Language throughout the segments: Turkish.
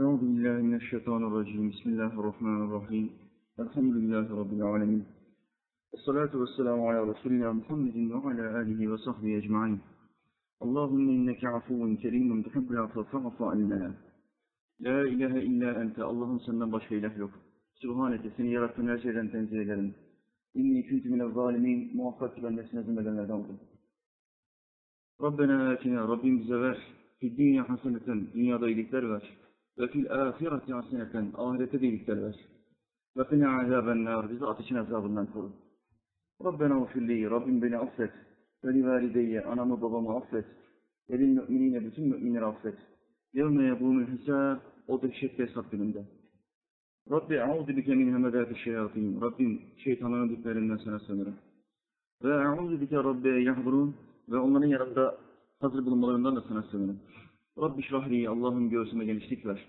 أعوذ بالله من الشيطان الرجيم. بسم الله الرحمن الرحيم. الحمد لله رب العالمين. الصلاة والسلام على رسول الله محمد وعلى آله وصحبه أجمعين. اللهم إنك عفو كريم تحب العفو فاعف عنا. لا إله إلا أنت. اللهم صل سمى بشر لك سبحانك سني رب ناشرا تنزيلا إني كنت من الظالمين. مؤخرة لنسنا زملا لدنك ربنا آتنا ربي مزبح في الدنيا حسنة. دنيا ضيقتر باشر ve fil ahireti haseneten ahirete de iyilikler ver. Ve fina azaben nar bizi ateşin azabından koru. Rabbena ufirli, Rabbim beni affet. Ve li valideyye, anamı babamı affet. Ve müminine, bütün müminleri affet. Yevme yebûmül hesab, o dehşetli hesap gününde. Rabbi a'udu bike min hemedâti şeyatîn. Rabbim şeytanların diklerinden sana sığınırım. Ve a'udu bike Rabbi yahdurun. Ve onların yanında hazır bulunmalarından da sana sığınırım. Rabbi şrahli, Allah'ım göğsüme genişlik ver.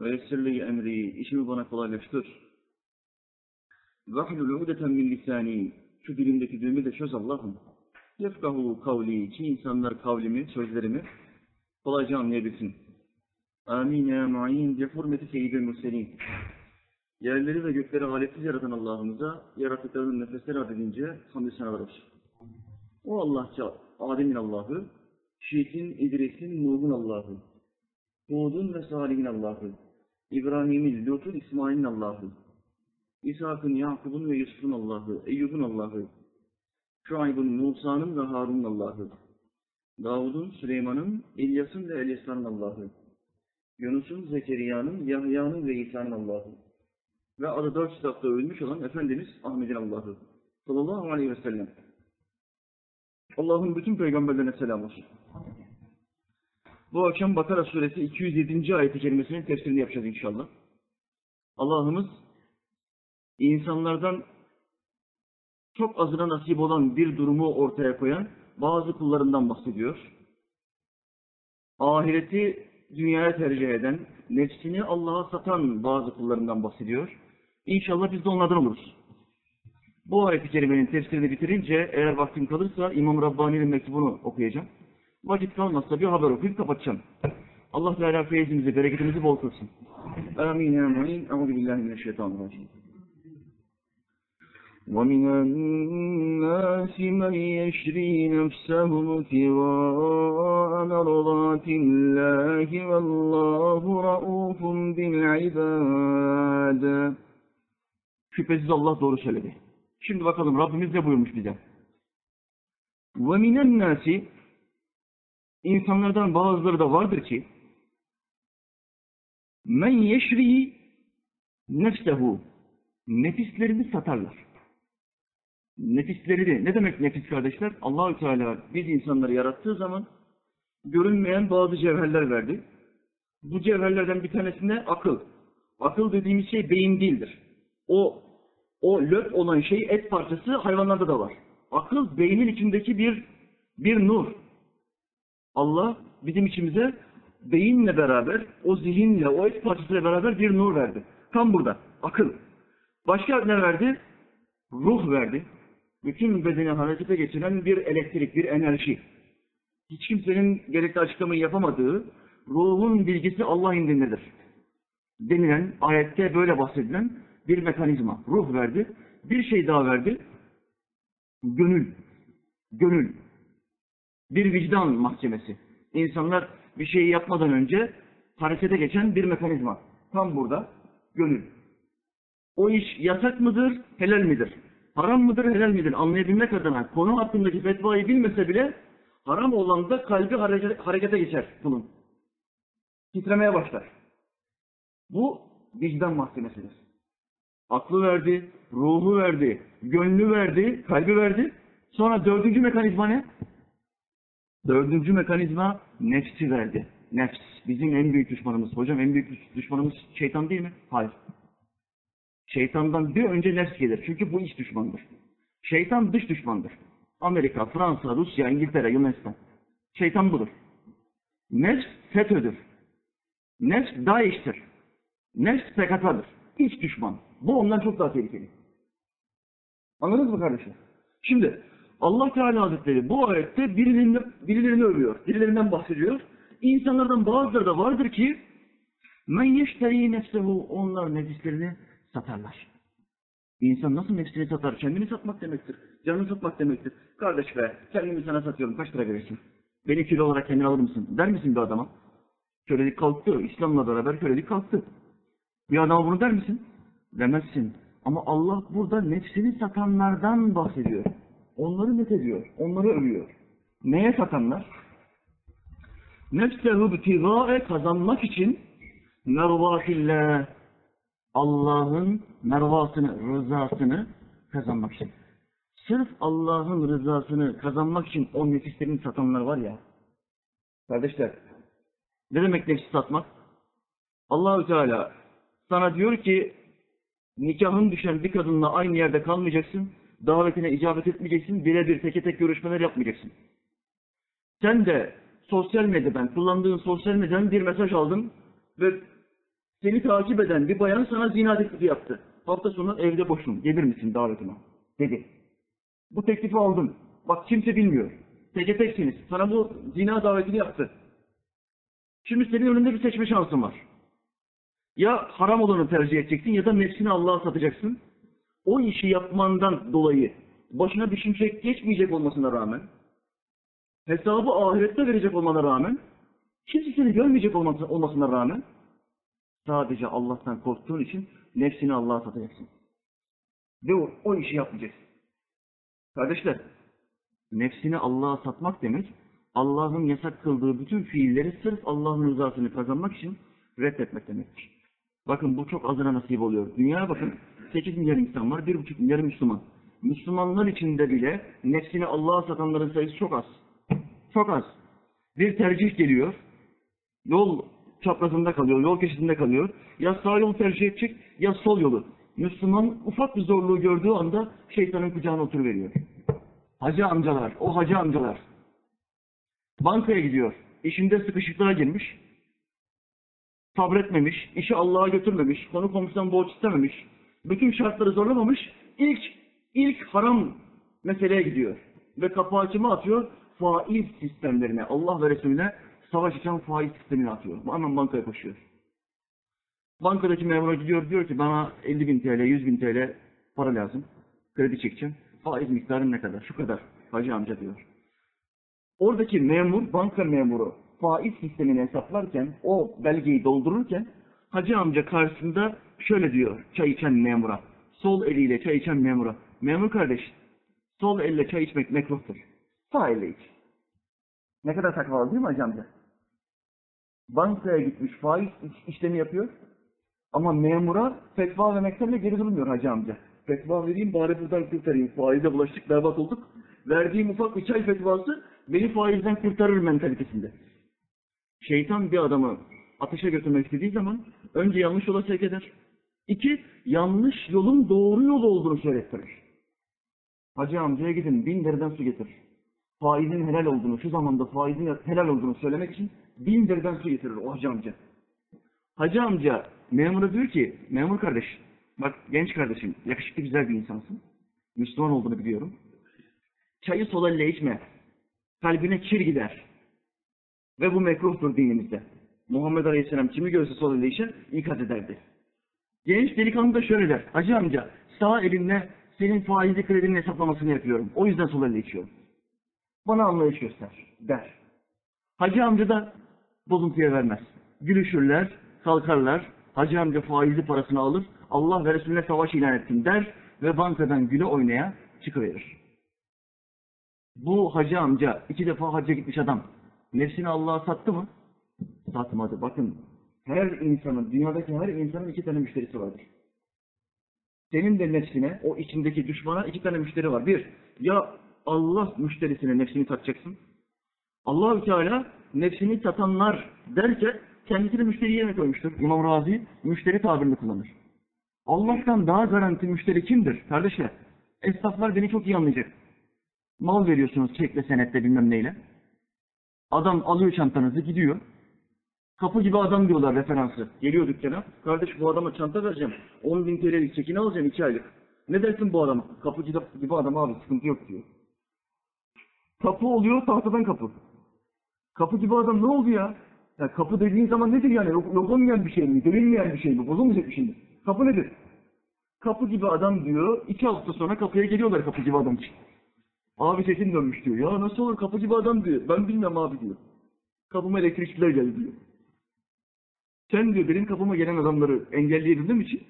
Ve yessirli emri, işimi bana kolaylaştır. Vahlul udeten min lisani, şu dilimdeki düğümü de çöz Allah'ım. Yefkahu kavli, ki insanlar kavlimi, sözlerimi kolayca anlayabilsin. Amin ya mu'in, bi hurmeti seyyidil mürselin. Yerleri ve gökleri aletsiz yaratan Allah'ımıza yaratıklarının nefesleri adedince hamdü senalar olsun. O Allah ki Adem'in Allah'ı, Şiit'in, İdris'in, Nuh'un Allah'ı, Hud'un ve Salih'in Allah'ı, İbrahim'in, Lut'un, İsmail'in Allah'ı, İshak'ın, Yakub'un ve Yusuf'un Allah'ı, Eyyub'un Allah'ı, Şuayb'ın, Musa'nın ve Harun'un Allah'ı, Davud'un, Süleyman'ın, İlyas'ın ve Elyasa'nın Allah'ı, Yunus'un, Zekeriya'nın, Yahya'nın ve İsa'nın Allah'ı. Ve adı dört kitapta ölmüş olan Efendimiz Ahmet'in Allah'ı. Sallallahu aleyhi ve sellem. Allah'ın bütün peygamberlerine selam olsun. Bu akşam Bakara suresi 207. ayet-i kerimesinin tefsirini yapacağız inşallah. Allah'ımız insanlardan çok azına nasip olan bir durumu ortaya koyan bazı kullarından bahsediyor. Ahireti dünyaya tercih eden, nefsini Allah'a satan bazı kullarından bahsediyor. İnşallah biz de onlardan oluruz. Bu ayet-i kerimenin tefsirini bitirince eğer vaktim kalırsa İmam Rabbani'nin mektubunu okuyacağım. Vakit kalmazsa bir haber okuyup kapatacağım. Allah Teala feyzimizi, bereketimizi bol kılsın. Amin ya mu'in. Euzu billahi mineşşeytanirracim. ومن الناس من يشري نفسه ابتغاء مرضات الله والله رؤوف بالعباد Şüphesiz Allah doğru söyledi. Şimdi bakalım Rabbimiz ne buyurmuş bize? وَمِنَ النَّاسِ insanlardan bazıları da vardır ki men yeşri nefsehu nefislerini satarlar nefislerini, ne demek nefis kardeşler? Allahü Teala biz insanları yarattığı zaman görünmeyen bazı cevherler verdi. Bu cevherlerden bir tanesine akıl. Akıl dediğimiz şey beyin değildir. O o löp olan şey et parçası hayvanlarda da var. Akıl beynin içindeki bir bir nur. Allah bizim içimize beyinle beraber, o zihinle, o et parçasıyla beraber bir nur verdi. Tam burada. Akıl. Başka ne verdi? Ruh verdi bütün bedeni harekete geçiren bir elektrik, bir enerji. Hiç kimsenin gerekli açıklamayı yapamadığı ruhun bilgisi Allah indindedir. Denilen, ayette böyle bahsedilen bir mekanizma. Ruh verdi. Bir şey daha verdi. Gönül. Gönül. Bir vicdan mahkemesi. İnsanlar bir şeyi yapmadan önce harekete geçen bir mekanizma. Tam burada. Gönül. O iş yasak mıdır, helal midir? haram mıdır, helal midir anlayabilmek adına konu hakkındaki fetvayı bilmese bile haram olan da kalbi harekete geçer bunun. Titremeye başlar. Bu vicdan mahkemesidir. Aklı verdi, ruhu verdi, gönlü verdi, kalbi verdi. Sonra dördüncü mekanizma ne? Dördüncü mekanizma nefsi verdi. Nefs. Bizim en büyük düşmanımız. Hocam en büyük düşmanımız şeytan değil mi? Hayır. Şeytandan bir önce nefs gelir. Çünkü bu iç düşmandır. Şeytan dış düşmandır. Amerika, Fransa, Rusya, İngiltere, Yunanistan. Şeytan budur. Nefs FETÖ'dür. Nefs DAEŞ'tir. Nefs PKK'dır. İç düşman. Bu ondan çok daha tehlikeli. Anladınız mı kardeşler? Şimdi Allah Teala Hazretleri bu ayette birilerini, birilerini övüyor. Birilerinden bahsediyor. İnsanlardan bazıları da vardır ki Men yeşteri nefsehu onlar nefislerini satarlar. İnsan nasıl nefsini satar? Kendini satmak demektir. Canını satmak demektir. Kardeş be, kendimi sana satıyorum. Kaç lira verirsin? Beni kilo olarak kendine alır mısın? Der misin bir adama? Kölelik kalktı. İslam'la beraber kölelik kalktı. Bir adama bunu der misin? Demezsin. Ama Allah burada nefsini satanlardan bahsediyor. Onları net ediyor. Onları övüyor. Neye satanlar? Nefsehu btigâe kazanmak için mervâtillah Allah'ın mervasını, rızasını kazanmak için. Sırf Allah'ın rızasını kazanmak için o nefislerini satanlar var ya. Kardeşler, ne demek nefsi satmak? Allahü Teala sana diyor ki nikahın düşen bir kadınla aynı yerde kalmayacaksın, davetine icabet etmeyeceksin, birebir teke tek görüşmeler yapmayacaksın. Sen de sosyal medyadan, kullandığın sosyal medyadan bir mesaj aldın ve seni takip eden bir bayan sana zina teklifi yaptı. Hafta sonu evde boşum, gelir misin davetime? Dedi. Bu teklifi aldın. Bak kimse bilmiyor. Teke teksiniz. Sana bu zina davetini yaptı. Şimdi senin önünde bir seçme şansın var. Ya haram olanı tercih edeceksin ya da nefsini Allah'a satacaksın. O işi yapmandan dolayı başına şimşek geçmeyecek olmasına rağmen, hesabı ahirette verecek olmana rağmen, kimse seni görmeyecek olması- olmasına rağmen, sadece Allah'tan korktuğun için nefsini Allah'a satacaksın. Ve o, o işi yapmayacaksın. Kardeşler, nefsini Allah'a satmak demek, Allah'ın yasak kıldığı bütün fiilleri sırf Allah'ın rızasını kazanmak için reddetmek demektir. Bakın bu çok azına nasip oluyor. Dünyaya bakın 8 milyar insan var, 1,5 milyar Müslüman. Müslümanlar içinde bile nefsini Allah'a satanların sayısı çok az. Çok az. Bir tercih geliyor. Yol çaprazında kalıyor, yol keşidinde kalıyor. Ya sağ yolu tercih edecek ya sol yolu. Müslüman ufak bir zorluğu gördüğü anda şeytanın kucağına oturuveriyor. Hacı amcalar, o hacı amcalar. Bankaya gidiyor. İşinde sıkışıklığa girmiş. Sabretmemiş, işi Allah'a götürmemiş, konu komşudan borç istememiş, bütün şartları zorlamamış, ilk ilk haram meseleye gidiyor. Ve kapı açımı atıyor, faiz sistemlerine, Allah ve Resulüne savaş açan faiz sistemine atıyor. Hemen bankaya koşuyor. Bankadaki memura gidiyor, diyor ki bana 50 bin TL, 100 bin TL para lazım. Kredi çekeceğim. Faiz miktarı ne kadar? Şu kadar. Hacı amca diyor. Oradaki memur, banka memuru faiz sistemini hesaplarken, o belgeyi doldururken hacı amca karşısında şöyle diyor çay içen memura. Sol eliyle çay içen memura. Memur kardeş, sol elle çay içmek mekruhtur. Sağ elle iç. Ne kadar takvalı değil mi hacı amca? Bankaya gitmiş faiz iş- işlemi yapıyor. Ama memura fetva vermekten geri durmuyor hacı amca. Fetva vereyim bari buradan kurtarayım. Faize bulaştık, berbat olduk. Verdiğim ufak bir çay fetvası beni faizden kurtarır mentalitesinde. Şeytan bir adamı ateşe götürmek istediği zaman önce yanlış yola sevk eder. İki, yanlış yolun doğru yol olduğunu söylettirir. Hacı amcaya gidin bin deriden su getirir. Faizin helal olduğunu, şu zamanda faizin helal olduğunu söylemek için bin deriden su getirir o hacı amca. Hacı amca memura diyor ki, memur kardeş, bak genç kardeşim, yakışıklı güzel bir insansın. Müslüman olduğunu biliyorum. Çayı sol elle içme. Kalbine kir gider. Ve bu mekruhtur dinimizde. Muhammed Aleyhisselam kimi görse sol elle içer, ikaz ederdi. Genç delikanlı da şöyle der. Hacı amca, sağ elimle senin faizli kredinin hesaplamasını yapıyorum. O yüzden sol elle içiyorum. Bana anlayış göster, der. Hacı amca da bozuntuya vermez. Gülüşürler, kalkarlar. Hacı amca faizli parasını alır. Allah ve Resulüne savaş ilan ettim der ve bankadan güle oynaya çıkıverir. Bu hacı amca iki defa hacca gitmiş adam. Nefsini Allah'a sattı mı? Satmadı. Bakın her insanın, dünyadaki her insanın iki tane müşterisi vardır. Senin de nefsine, o içindeki düşmana iki tane müşteri var. Bir, ya Allah müşterisine nefsini satacaksın. Allahü Teala nefsini satanlar derken kendisini müşteri yerine koymuştur. İmam Razi müşteri tabirini kullanır. Allah'tan daha garanti müşteri kimdir? Kardeşler, esnaflar beni çok iyi anlayacak. Mal veriyorsunuz çekle senette bilmem neyle. Adam alıyor çantanızı gidiyor. Kapı gibi adam diyorlar referansı. Geliyor dükkana. Kardeş bu adama çanta vereceğim. 10 bin TL'lik çekini alacağım 2 aylık. Ne dersin bu adama? Kapı gibi, adam abi sıkıntı yok diyor. Kapı oluyor tahtadan kapı. Kapı gibi adam ne oldu ya? Ya kapı dediğin zaman nedir yani? Yok, olmayan bir şey mi? Görünmeyen bir şey mi? Bozulmayacak bir şey mi? Kapı nedir? Kapı gibi adam diyor, iki hafta sonra kapıya geliyorlar kapı gibi adam için. Abi sesin dönmüş diyor. Ya nasıl olur kapı gibi adam diyor. Ben bilmem abi diyor. Kapıma elektrikçiler geldi diyor. Sen diyor benim kapıma gelen adamları engelleyebildiğim için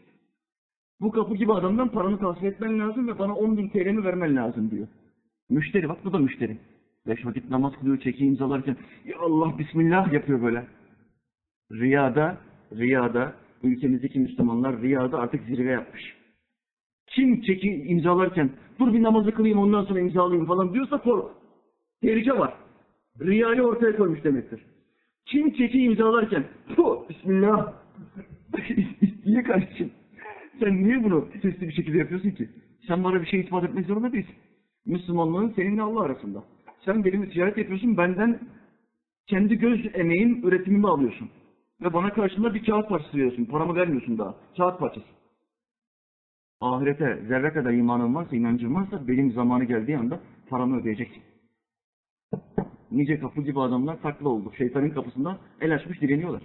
bu kapı gibi adamdan paranı tahsil etmen lazım ve bana 10 bin TL'mi vermen lazım diyor. Müşteri bak bu da müşteri. Beş vakit namaz kılıyor, çeki imzalarken ya Allah Bismillah yapıyor böyle. Riyada, riyada ülkemizdeki Müslümanlar riyada artık zirve yapmış. Kim çeki imzalarken dur bir namazı kılayım ondan sonra imzalayayım falan diyorsa kork. Tehlike var. Riyayı ortaya koymuş demektir. Kim çeki imzalarken tu Bismillah niye kardeşim? Sen niye bunu sesli bir şekilde yapıyorsun ki? Sen bana bir şey ispat etmek zorunda değilsin. Müslümanlığın seninle Allah arasında. Sen benimle ticaret yapıyorsun, benden kendi göz emeğim, üretimimi alıyorsun. Ve bana karşılığında bir kağıt parçası veriyorsun. Paramı vermiyorsun daha. Kağıt parçası. Ahirete zerre kadar imanın varsa, inancın varsa benim zamanı geldiği anda paramı ödeyeceksin. Nice kapı gibi adamlar takla oldu. Şeytanın kapısından el açmış direniyorlar.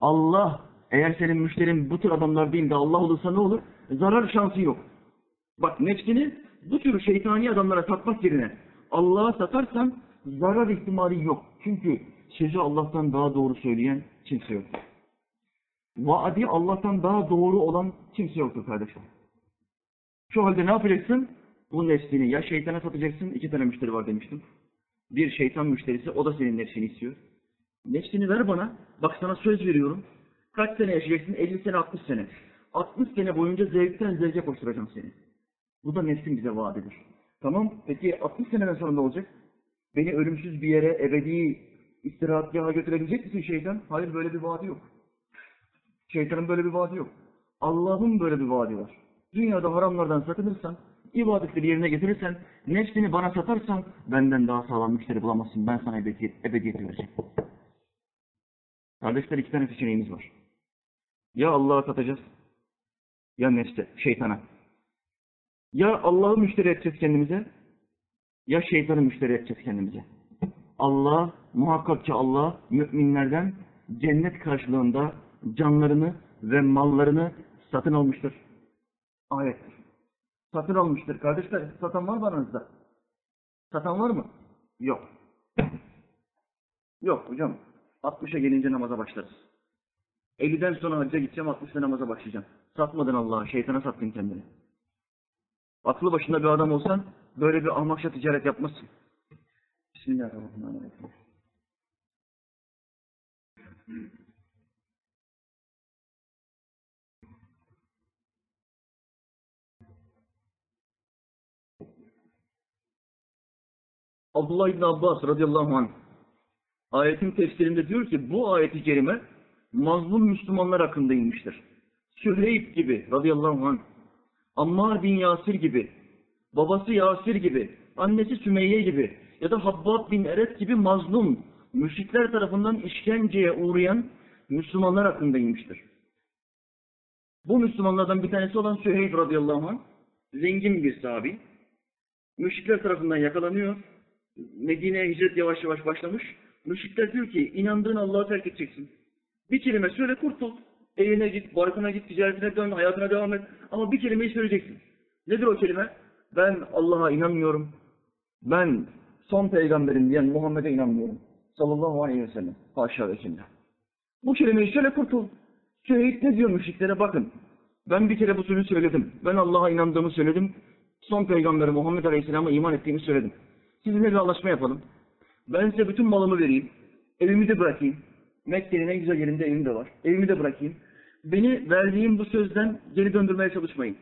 Allah eğer senin müşterin bu tür adamlar değil de Allah olursa ne olur? Zarar şansı yok. Bak nefsini bu tür şeytani adamlara satmak yerine Allah'a satarsan zarar ihtimali yok. Çünkü sözü Allah'tan daha doğru söyleyen kimse yok. Vaadi Allah'tan daha doğru olan kimse yoktur kardeşler. Şu halde ne yapacaksın? Bu nefsini ya şeytana satacaksın, iki tane müşteri var demiştim. Bir şeytan müşterisi, o da senin nefsini istiyor. Nefsini ver bana, bak sana söz veriyorum. Kaç sene yaşayacaksın? 50 sene, 60 sene. 60 sene boyunca zevkten zevke koşturacağım seni. Bu da nefsin bize vaadidir. Tamam, peki 60 seneden sonra ne olacak? Beni ölümsüz bir yere, ebedi istirahatgaha götürebilecek misin şeytan? Hayır, böyle bir vaadi yok. Şeytanın böyle bir vaadi yok. Allah'ın böyle bir vaadi var. Dünyada haramlardan sakınırsan, ibadetleri yerine getirirsen, nefsini bana satarsan, benden daha sağlam müşteri bulamazsın. Ben sana ebediyet, ebediyeti vereceğim. Kardeşler iki tane seçeneğimiz var. Ya Allah'a satacağız, ya nefse, şeytana. Ya Allah'ı müşteri edeceğiz kendimize, ya şeytanı müşteri edeceğiz kendimize. Allah, muhakkak ki Allah, müminlerden cennet karşılığında canlarını ve mallarını satın almıştır. Ayettir. Satın almıştır. Kardeşler, satan var mı aranızda? Satan var mı? Yok. Yok hocam. 60'a gelince namaza başlarız. 50'den sonra hacca gideceğim, 60'da namaza başlayacağım. Satmadın Allah'a, şeytana sattın kendini. Aklı başında bir adam olsan, böyle bir ahmakça ticaret yapmazsın. Bismillahirrahmanirrahim. Abdullah İbni Abbas radıyallahu anh ayetin tefsirinde diyor ki bu ayeti kerime mazlum Müslümanlar hakkında inmiştir. Süheyb gibi radıyallahu anh, Ammar bin Yasir gibi, babası Yasir gibi, annesi Sümeyye gibi ya da Habbab bin Eret gibi mazlum, müşrikler tarafından işkenceye uğrayan Müslümanlar hakkında inmiştir. Bu Müslümanlardan bir tanesi olan Süheyb radıyallahu anh, zengin bir sahabi, müşrikler tarafından yakalanıyor, Medine'ye hicret yavaş yavaş başlamış. Müşrikler diyor ki inandığın Allah'ı terk edeceksin. Bir kelime söyle kurtul. Evine git, barkına git, ticaretine dön, hayatına devam et. Ama bir kelimeyi söyleyeceksin. Nedir o kelime? Ben Allah'a inanmıyorum. Ben son peygamberim diyen Muhammed'e inanmıyorum. Sallallahu aleyhi ve sellem. Haşa ve kella. Bu kelimeyi söyle kurtul. Şehit ne diyor müşriklere bakın. Ben bir kere bu sözü söyledim. Ben Allah'a inandığımı söyledim. Son peygamberi Muhammed Aleyhisselam'a iman ettiğimi söyledim. Sizinle bir anlaşma yapalım. Ben size bütün malımı vereyim. Evimi de bırakayım. Mekke'nin en güzel yerinde evim de var. Evimi de bırakayım. Beni verdiğim bu sözden geri döndürmeye çalışmayın.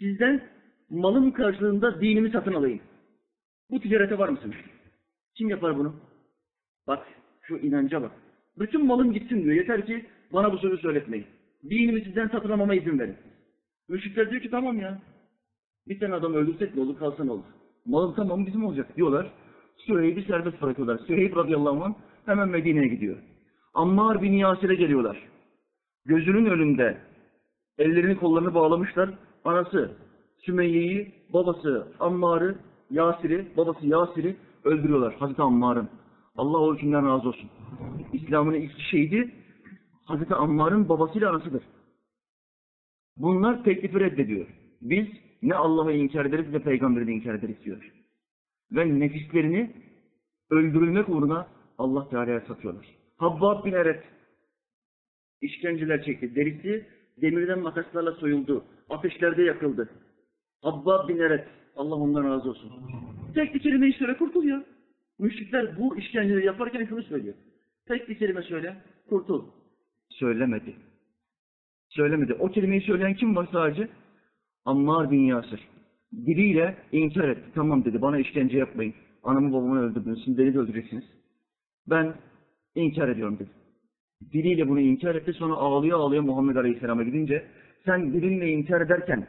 Sizden malım karşılığında dinimi satın alayım. Bu ticarete var mısınız? Kim yapar bunu? Bak şu inanca bak. Bütün malım gitsin diyor. Yeter ki bana bu sözü söyletmeyin. Dinimi sizden satın almama izin verin. Müşrikler diyor ki tamam ya. Bir tane adam öldürsek ne olur kalsa ne olur. Malın tamamı bizim olacak diyorlar. Süheyb'i serbest bırakıyorlar. Süheyb radıyallahu anh hemen Medine'ye gidiyor. Ammar bin Yasir'e geliyorlar. Gözünün önünde ellerini kollarını bağlamışlar. Anası Sümeyye'yi, babası Ammar'ı, Yasir'i, babası Yasir'i öldürüyorlar Hazreti Ammar'ın. Allah o hükümden razı olsun. İslam'ın ilk şehidi Hazreti Ammar'ın babasıyla anasıdır. Bunlar teklifi reddediyor. Biz ne Allah'ı inkar ederiz ne peygamberi inkar ederiz diyor. Ve nefislerini öldürülmek uğruna Allah Teala'ya satıyorlar. Habbab bin Eret işkenceler çekti. Derisi demirden makaslarla soyuldu. Ateşlerde yakıldı. Habbab bin Eret Allah ondan razı olsun. Tek bir kelime söyle kurtul ya. Müşrikler bu işkenceleri yaparken şunu söylüyor. Tek bir kelime söyle kurtul. Söylemedi. Söylemedi. O kelimeyi söyleyen kim var sadece? Ammar bin Yasir. Diliyle inkar etti. Tamam dedi bana işkence yapmayın. Anamı babamı öldürdünüz. Şimdi beni de öldüreceksiniz. Ben inkar ediyorum dedi. Diliyle bunu inkar etti. Sonra ağlıyor ağlıyor Muhammed Aleyhisselam'a gidince sen dilinle inkar ederken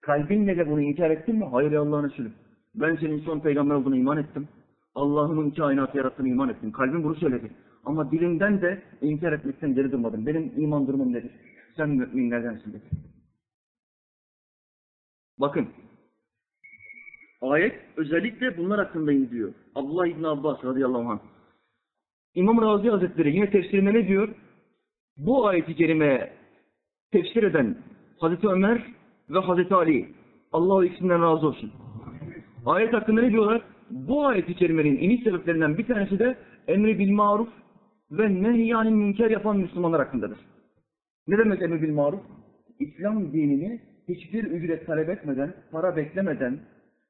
kalbinle de bunu inkar ettin mi? Hayır ya Allah'ın Resulü. Ben senin son peygamber olduğuna iman ettim. Allah'ın kainatı yarattığına iman ettim. Kalbim bunu söyledi. Ama dilimden de inkar etmekten geri durmadım. Benim iman durumum nedir? Sen müminlerdensin dedi. Bakın. Ayet özellikle bunlar hakkında indiriyor. Abdullah İbni Abbas radıyallahu anh. İmam Razi Hazretleri yine tefsirinde ne diyor? Bu ayeti kerime tefsir eden Hazreti Ömer ve Hazreti Ali. Allah ikisinden razı olsun. Ayet hakkında ne diyorlar? Bu ayeti kerimenin iniş sebeplerinden bir tanesi de emri bil maruf ve nehyanil münker yapan Müslümanlar hakkındadır. Ne demek emri bil maruf? İslam dinini hiçbir ücret talep etmeden, para beklemeden,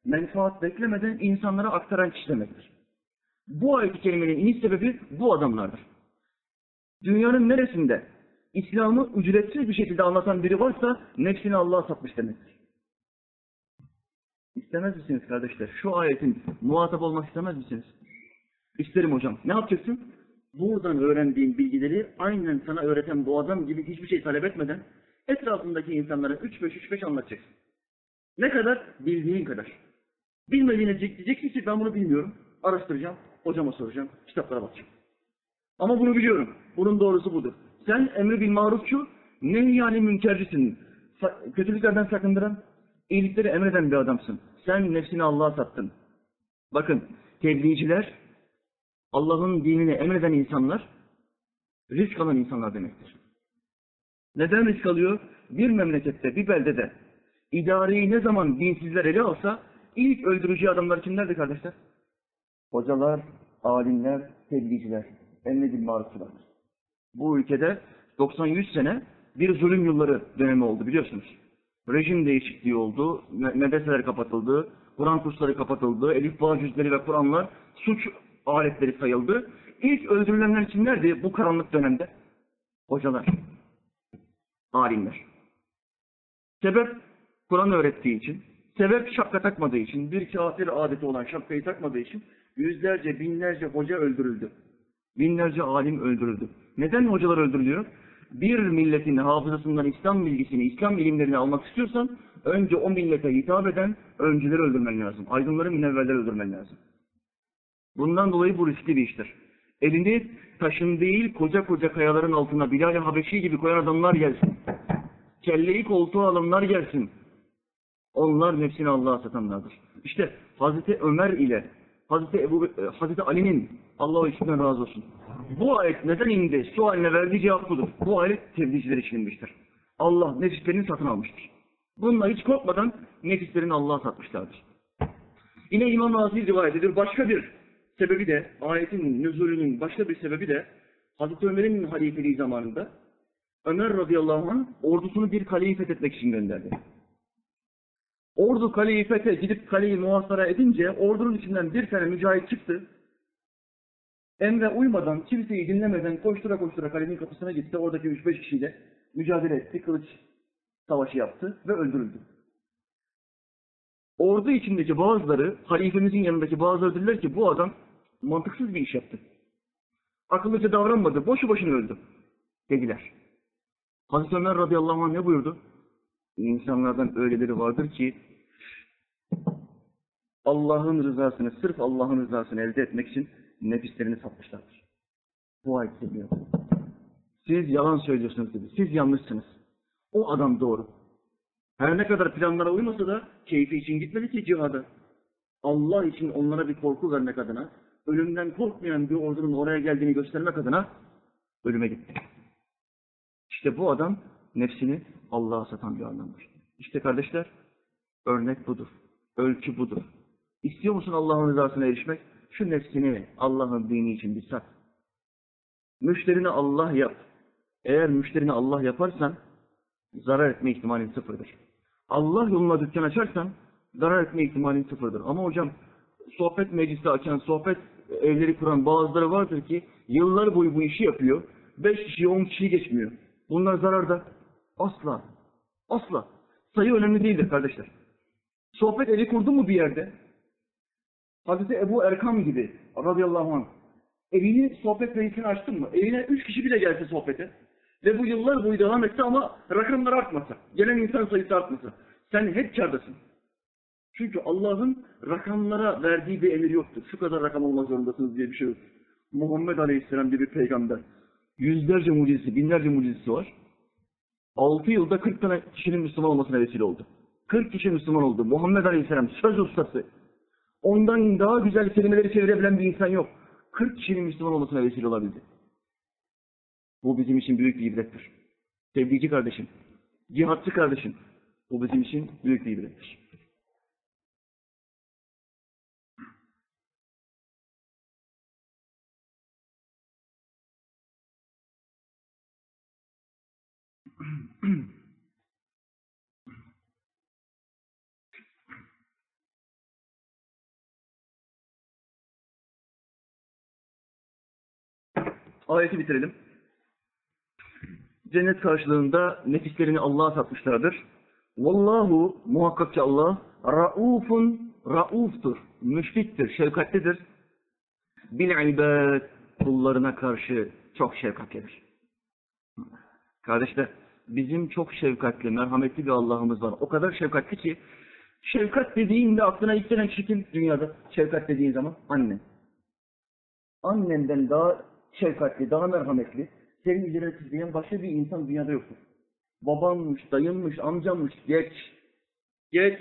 menfaat beklemeden insanlara aktaran kişi demektir. Bu ayet-i kerimenin iniş sebebi bu adamlardır. Dünyanın neresinde İslam'ı ücretsiz bir şekilde anlatan biri varsa nefsini Allah'a satmış demektir. İstemez misiniz kardeşler? Şu ayetin muhatap olmak istemez misiniz? İsterim hocam. Ne yapacaksın? Buradan öğrendiğin bilgileri aynen sana öğreten bu adam gibi hiçbir şey talep etmeden etrafındaki insanlara 3-5-3-5 anlatacaksın. Ne kadar? Bildiğin kadar. Bilmediğine diyeceksin ki ben bunu bilmiyorum. Araştıracağım, hocama soracağım, kitaplara bakacağım. Ama bunu biliyorum. Bunun doğrusu budur. Sen emri bil marufçu, ne yani münkercisin. Kötülüklerden sakındıran, iyilikleri emreden bir adamsın. Sen nefsini Allah'a sattın. Bakın, tebliğciler, Allah'ın dinini emreden insanlar, risk alan insanlar demektir. Neden risk alıyor? Bir memlekette, bir beldede idareyi ne zaman dinsizler ele alsa ilk öldürücü adamlar kimlerdi kardeşler? Hocalar, alimler, tebliğciler, emredil marufçulardır. Bu ülkede 90-100 sene bir zulüm yılları dönemi oldu biliyorsunuz. Rejim değişikliği oldu, me- medreseler kapatıldı, Kur'an kursları kapatıldı, Elif Bağ cüzleri ve Kur'anlar suç aletleri sayıldı. İlk öldürülenler kimlerdi bu karanlık dönemde? Hocalar, alimler. Sebep Kur'an öğrettiği için, sebep şapka takmadığı için, bir kafir adeti olan şapkayı takmadığı için yüzlerce, binlerce hoca öldürüldü. Binlerce alim öldürüldü. Neden hocalar öldürülüyor? Bir milletin hafızasından İslam bilgisini, İslam ilimlerini almak istiyorsan önce o millete hitap eden öncüleri öldürmen lazım. Aydınları, münevverleri öldürmen lazım. Bundan dolayı bu riskli bir iştir. Elini taşın değil koca koca kayaların altına Bilal-i Habeşi gibi koyan adamlar gelsin. Kelleyi koltuğa alanlar gelsin. Onlar nefsini Allah'a satanlardır. İşte Hazreti Ömer ile Hazreti Ebu e, Hazreti Ali'nin Allah işinden razı olsun. Bu ayet neden indi? Sualine verdiği cevap budur. Bu ayet tebliğciler için inmiştir. Allah nefislerini satın almıştır. Bununla hiç korkmadan nefislerini Allah'a satmışlardır. Yine İmam Razi rivayet ediyor. Başka bir sebebi de ayetin nüzulünün başka bir sebebi de Hazreti Ömer'in halifeliği zamanında Ömer radıyallahu anh ordusunu bir kaleyi fethetmek için gönderdi. Ordu kaleyi fethe gidip kaleyi muhasara edince ordunun içinden bir tane mücahit çıktı. Emre uymadan, kimseyi dinlemeden koştura koştura kalenin kapısına gitti. Oradaki 3-5 kişiyle mücadele etti. Kılıç savaşı yaptı ve öldürüldü. Ordu içindeki bazıları, halifemizin yanındaki bazıları dediler ki bu adam mantıksız bir iş yaptı. Akıllıca davranmadı, boşu boşuna öldü dediler. Hazreti Ömer radıyallahu anh ne buyurdu? İnsanlardan öyleleri vardır ki Allah'ın rızasını, sırf Allah'ın rızasını elde etmek için nefislerini satmışlardır. Bu ayet söylüyor. Siz yalan söylüyorsunuz dedi. Siz yanlışsınız. O adam doğru. Her ne kadar planlara uymasa da keyfi için gitmedi ki cihada. Allah için onlara bir korku vermek adına, ölümden korkmayan bir ordunun oraya geldiğini göstermek adına ölüme gitti. İşte bu adam nefsini Allah'a satan bir adamdır. İşte kardeşler örnek budur. Ölçü budur. İstiyor musun Allah'ın rızasına erişmek? Şu nefsini Allah'ın dini için bir sat. Müşterini Allah yap. Eğer müşterini Allah yaparsan zarar etme ihtimalin sıfırdır. Allah yoluna dükkan açarsan zarar etme ihtimalin sıfırdır. Ama hocam sohbet meclisi açan, sohbet evleri kuran bazıları vardır ki yıllar boyu bu işi yapıyor. Beş kişiyi, on kişiyi geçmiyor. Bunlar zararda. Asla. Asla. Sayı önemli değildir kardeşler. Sohbet evi kurdu mu bir yerde? Hazreti Ebu Erkam gibi radıyallahu anh evini sohbet reisini açtın mı? Evine üç kişi bile gelse sohbete ve bu yıllar boyu devam etti ama rakamlar artmasa, gelen insan sayısı artmasa sen hep kârdasın. Çünkü Allah'ın rakamlara verdiği bir emir yoktur. Şu kadar rakam olmak zorundasınız diye bir şey yok. Muhammed Aleyhisselam diye bir peygamber. Yüzlerce mucizesi, binlerce mucizesi var. 6 yılda 40 tane kişinin Müslüman olmasına vesile oldu. 40 kişi Müslüman oldu. Muhammed Aleyhisselam söz ustası. Ondan daha güzel kelimeleri çevirebilen bir insan yok. 40 kişinin Müslüman olmasına vesile olabildi. Bu bizim için büyük bir ibrettir. Sevgili kardeşim, cihatçı kardeşim, bu bizim için büyük bir ibrettir. Ayeti bitirelim. Cennet karşılığında nefislerini Allah'a satmışlardır. Vallahu muhakkak ki Allah raufun rauftur, müşfiktir, şefkatlidir. Bil ibad kullarına karşı çok şefkatlidir. Kardeşler bizim çok şefkatli, merhametli bir Allah'ımız var. O kadar şefkatli ki şefkat dediğinde aklına ilk gelen kişi dünyada? Şefkat dediğin zaman anne. Annenden daha şefkatli, daha merhametli, senin üzerine titreyen başka bir insan dünyada yoktur. Babanmış, dayınmış, amcammış, geç. Geç.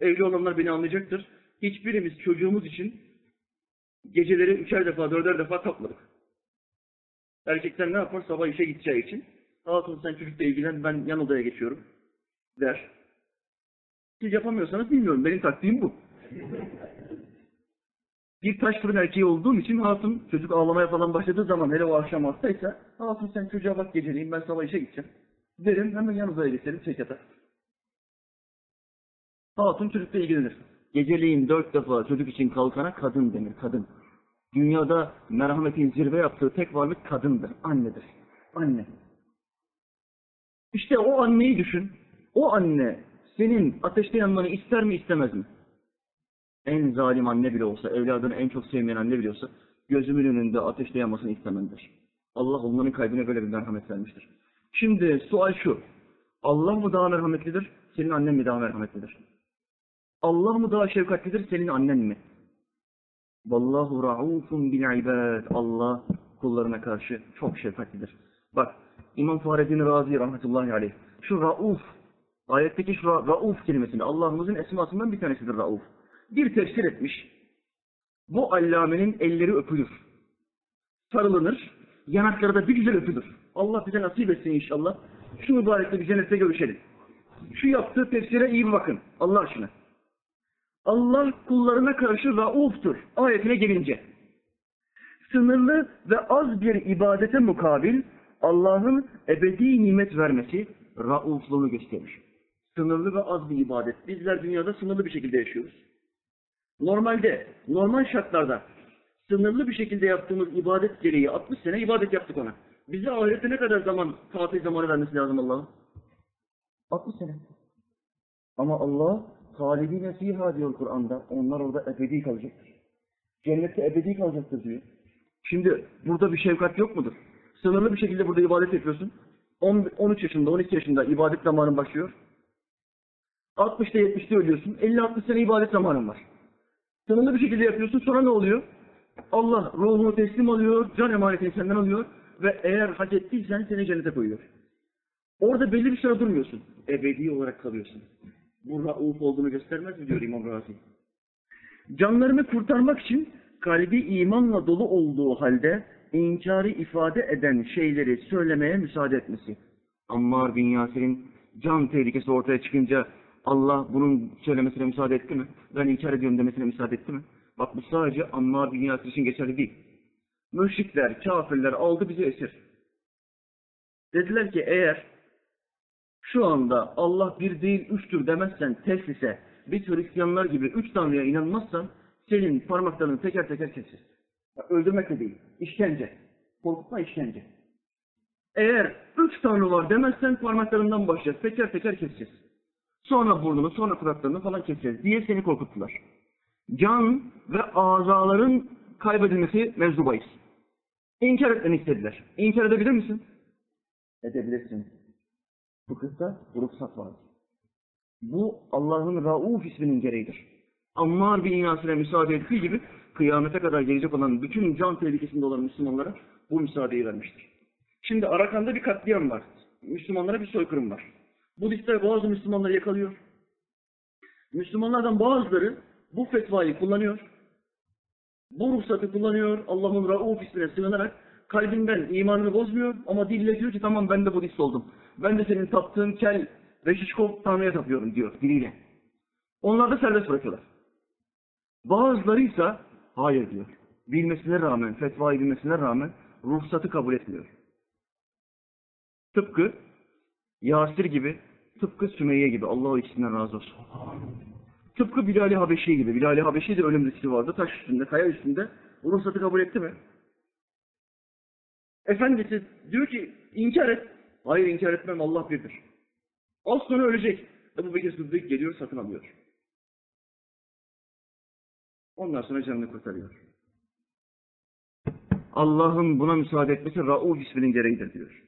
Evli olanlar beni anlayacaktır. Hiçbirimiz çocuğumuz için geceleri üçer defa, dörder defa topladık. Erkekler ne yapar? Sabah işe gideceği için. Hatun sen çocukla ilgilen, ben yan odaya geçiyorum. Der. Siz yapamıyorsanız bilmiyorum. Benim taktiğim bu. Bir taş fırın erkeği olduğum için hatun çocuk ağlamaya falan başladığı zaman hele o akşam hastaysa hatun sen çocuğa bak geceleyin ben sabah işe gideceğim. Derim hemen yan odaya geçelim çek yatar. Hatun çocukla ilgilenir. Geceleyin dört defa çocuk için kalkana kadın denir kadın. Dünyada merhametin zirve yaptığı tek varlık kadındır, annedir. Anne. İşte o anneyi düşün. O anne senin ateşte yanmanı ister mi istemez mi? En zalim anne bile olsa, evladını en çok sevmeyen anne bile olsa gözümün önünde ateşte yanmasını istememdir. Allah onların kalbine böyle bir merhamet vermiştir. Şimdi sual şu. Allah mı daha merhametlidir, senin annen mi daha merhametlidir? Allah mı daha şefkatlidir, senin annen mi? Vallahu raufun bil ibad. Allah kullarına karşı çok şefkatlidir. Bak İmam Fahreddin Razi rahmetullahi aleyh. Şu rauf, ayetteki şu ra- rauf kelimesini Allah'ımızın esmasından bir tanesidir rauf. Bir tefsir etmiş. Bu allamenin elleri öpülür. Sarılınır. Yanakları da bir güzel öpülür. Allah bize nasip etsin inşallah. Şu mübarekle bir cennette görüşelim. Şu yaptığı tefsire iyi bakın. Allah aşkına. Allah kullarına karşı rauftur. Ayetine gelince. Sınırlı ve az bir ibadete mukabil Allah'ın ebedi nimet vermesi raufluğunu gösterir. Sınırlı ve az bir ibadet. Bizler dünyada sınırlı bir şekilde yaşıyoruz. Normalde, normal şartlarda sınırlı bir şekilde yaptığımız ibadet gereği 60 sene ibadet yaptık ona. Bize ahirette ne kadar zaman, tatil zamanı vermesi lazım Allah'ın? 60 sene. Ama Allah halidine fiha diyor Kur'an'da. Onlar orada ebedi kalacaktır. Cennette ebedi kalacaktır diyor. Şimdi burada bir şefkat yok mudur? Sınırlı bir şekilde burada ibadet yapıyorsun. 10, 13 yaşında, 12 yaşında ibadet zamanın başlıyor. 60'ta 70'te ölüyorsun. 50-60 sene ibadet zamanın var. Sınırlı bir şekilde yapıyorsun. Sonra ne oluyor? Allah ruhunu teslim alıyor, can emanetini senden alıyor ve eğer hak ettiysen seni cennete koyuyor. Orada belli bir süre durmuyorsun. Ebedi olarak kalıyorsun. Bu rauf olduğunu göstermez mi diyor İmam Razi. Canlarını kurtarmak için kalbi imanla dolu olduğu halde inkarı ifade eden şeyleri söylemeye müsaade etmesi. Ammar bin Yasir'in can tehlikesi ortaya çıkınca Allah bunun söylemesine müsaade etti mi? Ben inkar ediyorum demesine müsaade etti mi? Bak bu sadece Ammar bin Yasir için geçerli değil. Müşrikler, kafirler aldı bizi esir. Dediler ki eğer şu anda Allah bir değil üçtür demezsen teslise, biz Hristiyanlar gibi üç tanrıya inanmazsan senin parmaklarını teker teker. Bak, Öldürmek de değil, işkence. Korkutma işkence. Eğer üç tanrı var demezsen parmaklarından başlayacağız, teker teker keseceğiz. Sonra burnunu, sonra kulaklarını falan keseceğiz diye seni korkuttular. Can ve azaların kaybedilmesi mevzu. İnkar etmeni istediler. İnkar edebilir misin? Edebilirsin. Fıkıhta ruhsat vardır. Bu Allah'ın Rauf isminin gereğidir. Ammar bin Yasir'e müsaade ettiği gibi kıyamete kadar gelecek olan bütün can tehlikesinde olan Müslümanlara bu müsaadeyi vermiştir. Şimdi Arakan'da bir katliam var. Müslümanlara bir soykırım var. Budistler bazı Müslümanları yakalıyor. Müslümanlardan bazıları bu fetvayı kullanıyor. Bu ruhsatı kullanıyor. Allah'ın Rauf ismine sığınarak kalbinden imanını bozmuyor ama dille diyor ki tamam ben de Budist oldum. Ben de senin taptığın kel ve şişko tanrıya tapıyorum diyor diliyle. Onlar da serbest bırakıyorlar. Bazıları ise hayır diyor. Bilmesine rağmen, fetvayı bilmesine rağmen ruhsatı kabul etmiyor. Tıpkı Yasir gibi, tıpkı Sümeyye gibi. Allah ikisinden razı olsun. Tıpkı Bilal-i Habeşi gibi. Bilal-i Habeşi de ölüm riski vardı. Taş üstünde, kaya üstünde. Ruhsatı kabul etti mi? Efendisi diyor ki inkar et. Hayır inkar etmem Allah birdir. Az sonra ölecek. Ebu Bekir Sıddık geliyor satın alıyor. Ondan sonra canını kurtarıyor. Allah'ın buna müsaade etmesi Rauf isminin gereğidir diyor.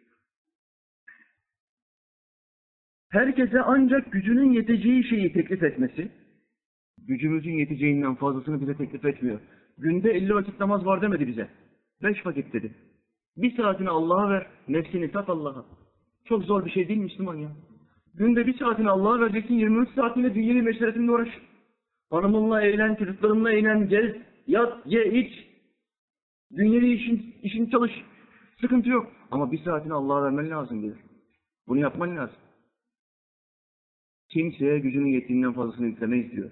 Herkese ancak gücünün yeteceği şeyi teklif etmesi, gücümüzün yeteceğinden fazlasını bize teklif etmiyor. Günde 50 vakit namaz var demedi bize. 5 vakit dedi. Bir saatini Allah'a ver, nefsini sat Allah'a. Çok zor bir şey değil Müslüman ya. Günde bir saatini Allah'a vereceksin, 23 saatini dünyevi meşretinle uğraş. Hanımınla eğlen, çocuklarınla eğlen, gez, yat, ye, iç. Dünyevi işin, işin çalış. Sıkıntı yok. Ama bir saatini Allah'a vermen lazım diyor. Bunu yapman lazım. Kimseye gücünün yettiğinden fazlasını istemeyiz diyor.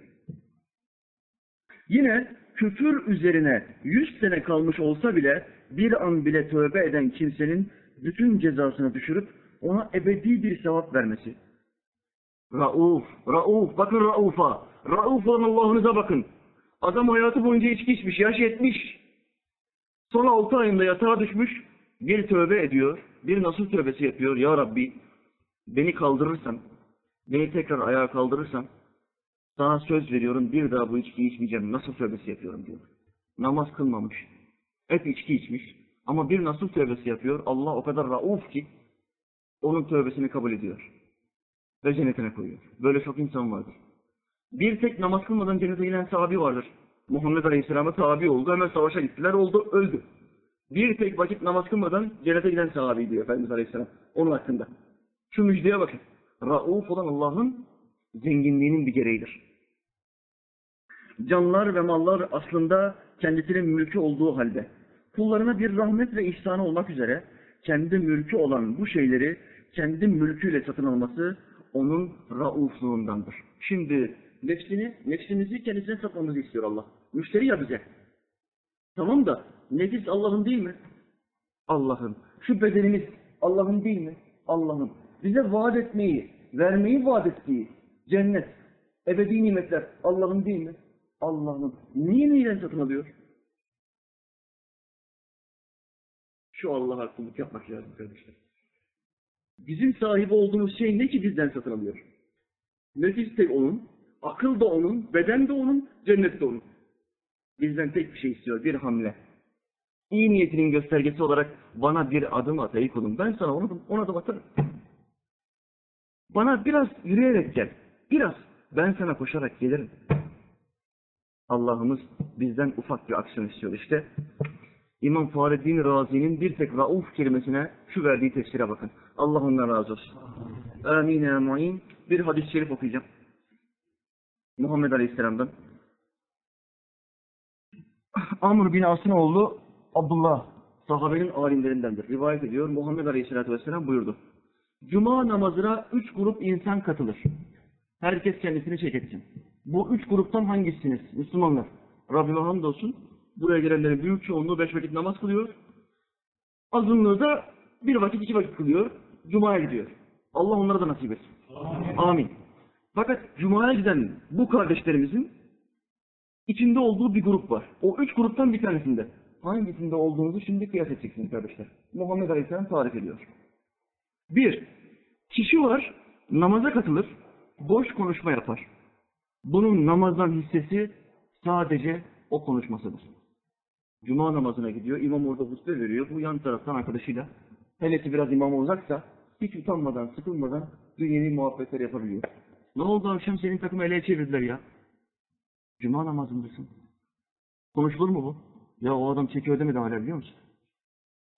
Yine küfür üzerine yüz sene kalmış olsa bile bir an bile tövbe eden kimsenin bütün cezasını düşürüp ona ebedi bir sevap vermesi. Rauf, Rauf, bakın Rauf'a. Rauf olan Allah'ınıza bakın. Adam hayatı boyunca içki içmiş, yaş yetmiş. Son altı ayında yatağa düşmüş, bir tövbe ediyor, bir nasıl tövbesi yapıyor. Ya Rabbi, beni kaldırırsan, beni tekrar ayağa kaldırırsan, sana söz veriyorum bir daha bu içkiyi içmeyeceğim. Nasıl tövbesi yapıyorum diyor. Namaz kılmamış. Hep içki içmiş. Ama bir nasıl tövbesi yapıyor. Allah o kadar rauf ki onun tövbesini kabul ediyor. Ve cennetine koyuyor. Böyle çok insan vardır. Bir tek namaz kılmadan cennete giden sahabi vardır. Muhammed Aleyhisselam'a tabi oldu. Hemen savaşa gittiler. Oldu. Öldü. Bir tek vakit namaz kılmadan cennete giden sahabi diyor Efendimiz Aleyhisselam. Onun hakkında. Şu müjdeye bakın. Rauf olan Allah'ın zenginliğinin bir gereğidir. Canlar ve mallar aslında kendisinin mülkü olduğu halde kullarına bir rahmet ve ihsanı olmak üzere kendi mülkü olan bu şeyleri kendi mülküyle satın alması onun raufluğundandır. Şimdi nefsini, nefsimizi kendisine satmamızı istiyor Allah. Müşteri ya bize. Tamam da nefis Allah'ın değil mi? Allah'ın. Şu bedenimiz Allah'ın değil mi? Allah'ın. Bize vaat etmeyi, vermeyi vaat ettiği cennet, ebedi nimetler Allah'ın değil mi? Allah'ın. Niye neyden satın alıyor? Şu Allah'a kulluk yapmak lazım kardeşler. Bizim sahibi olduğumuz şey ne ki bizden satın alıyor? Nefis de onun, akıl da onun, beden de onun, cennet de onun. Bizden tek bir şey istiyor, bir hamle. İyi niyetinin göstergesi olarak bana bir adım at ey kulum. Ben sana onu, ona adım atarım. Bana biraz yürüyerek gel. Biraz. Ben sana koşarak gelirim. Allah'ımız bizden ufak bir aksiyon istiyor işte. İmam Fahreddin Razi'nin bir tek rauf kelimesine şu verdiği tefsire bakın. Allah ondan razı olsun. Amin ya mu'in. Bir hadis-i şerif okuyacağım. Muhammed Aleyhisselam'dan. Amr bin As'ın oğlu Abdullah sahabenin alimlerindendir. Rivayet ediyor. Muhammed Aleyhisselatü Vesselam buyurdu. Cuma namazına üç grup insan katılır. Herkes kendisini çek etsin. Bu üç gruptan hangisiniz? Müslümanlar. Rabbime hamdolsun. Buraya gelenlerin büyük çoğunluğu beş vakit namaz kılıyor. Azınlığı da bir vakit iki vakit kılıyor. Cuma'ya gidiyor. Allah onlara da nasip etsin. Amin. Fakat Cuma'ya giden bu kardeşlerimizin içinde olduğu bir grup var. O üç gruptan bir tanesinde. Hangisinde olduğunuzu şimdi kıyas edeceksiniz kardeşler. Muhammed Aleyhisselam tarif ediyor. Bir, kişi var, namaza katılır, boş konuşma yapar. Bunun namazdan hissesi sadece o konuşmasıdır. Cuma namazına gidiyor, imam orada hutbe veriyor. Bu yan taraftan arkadaşıyla, hele ki biraz imama uzaksa, hiç utanmadan, sıkılmadan dünyevi muhabbetler yapabiliyor. Ne oldu akşam senin takımı ele çevirdiler ya? Cuma namazındasın. Konuşulur mu bu? Ya o adam çekiyor demedi hala biliyor musun?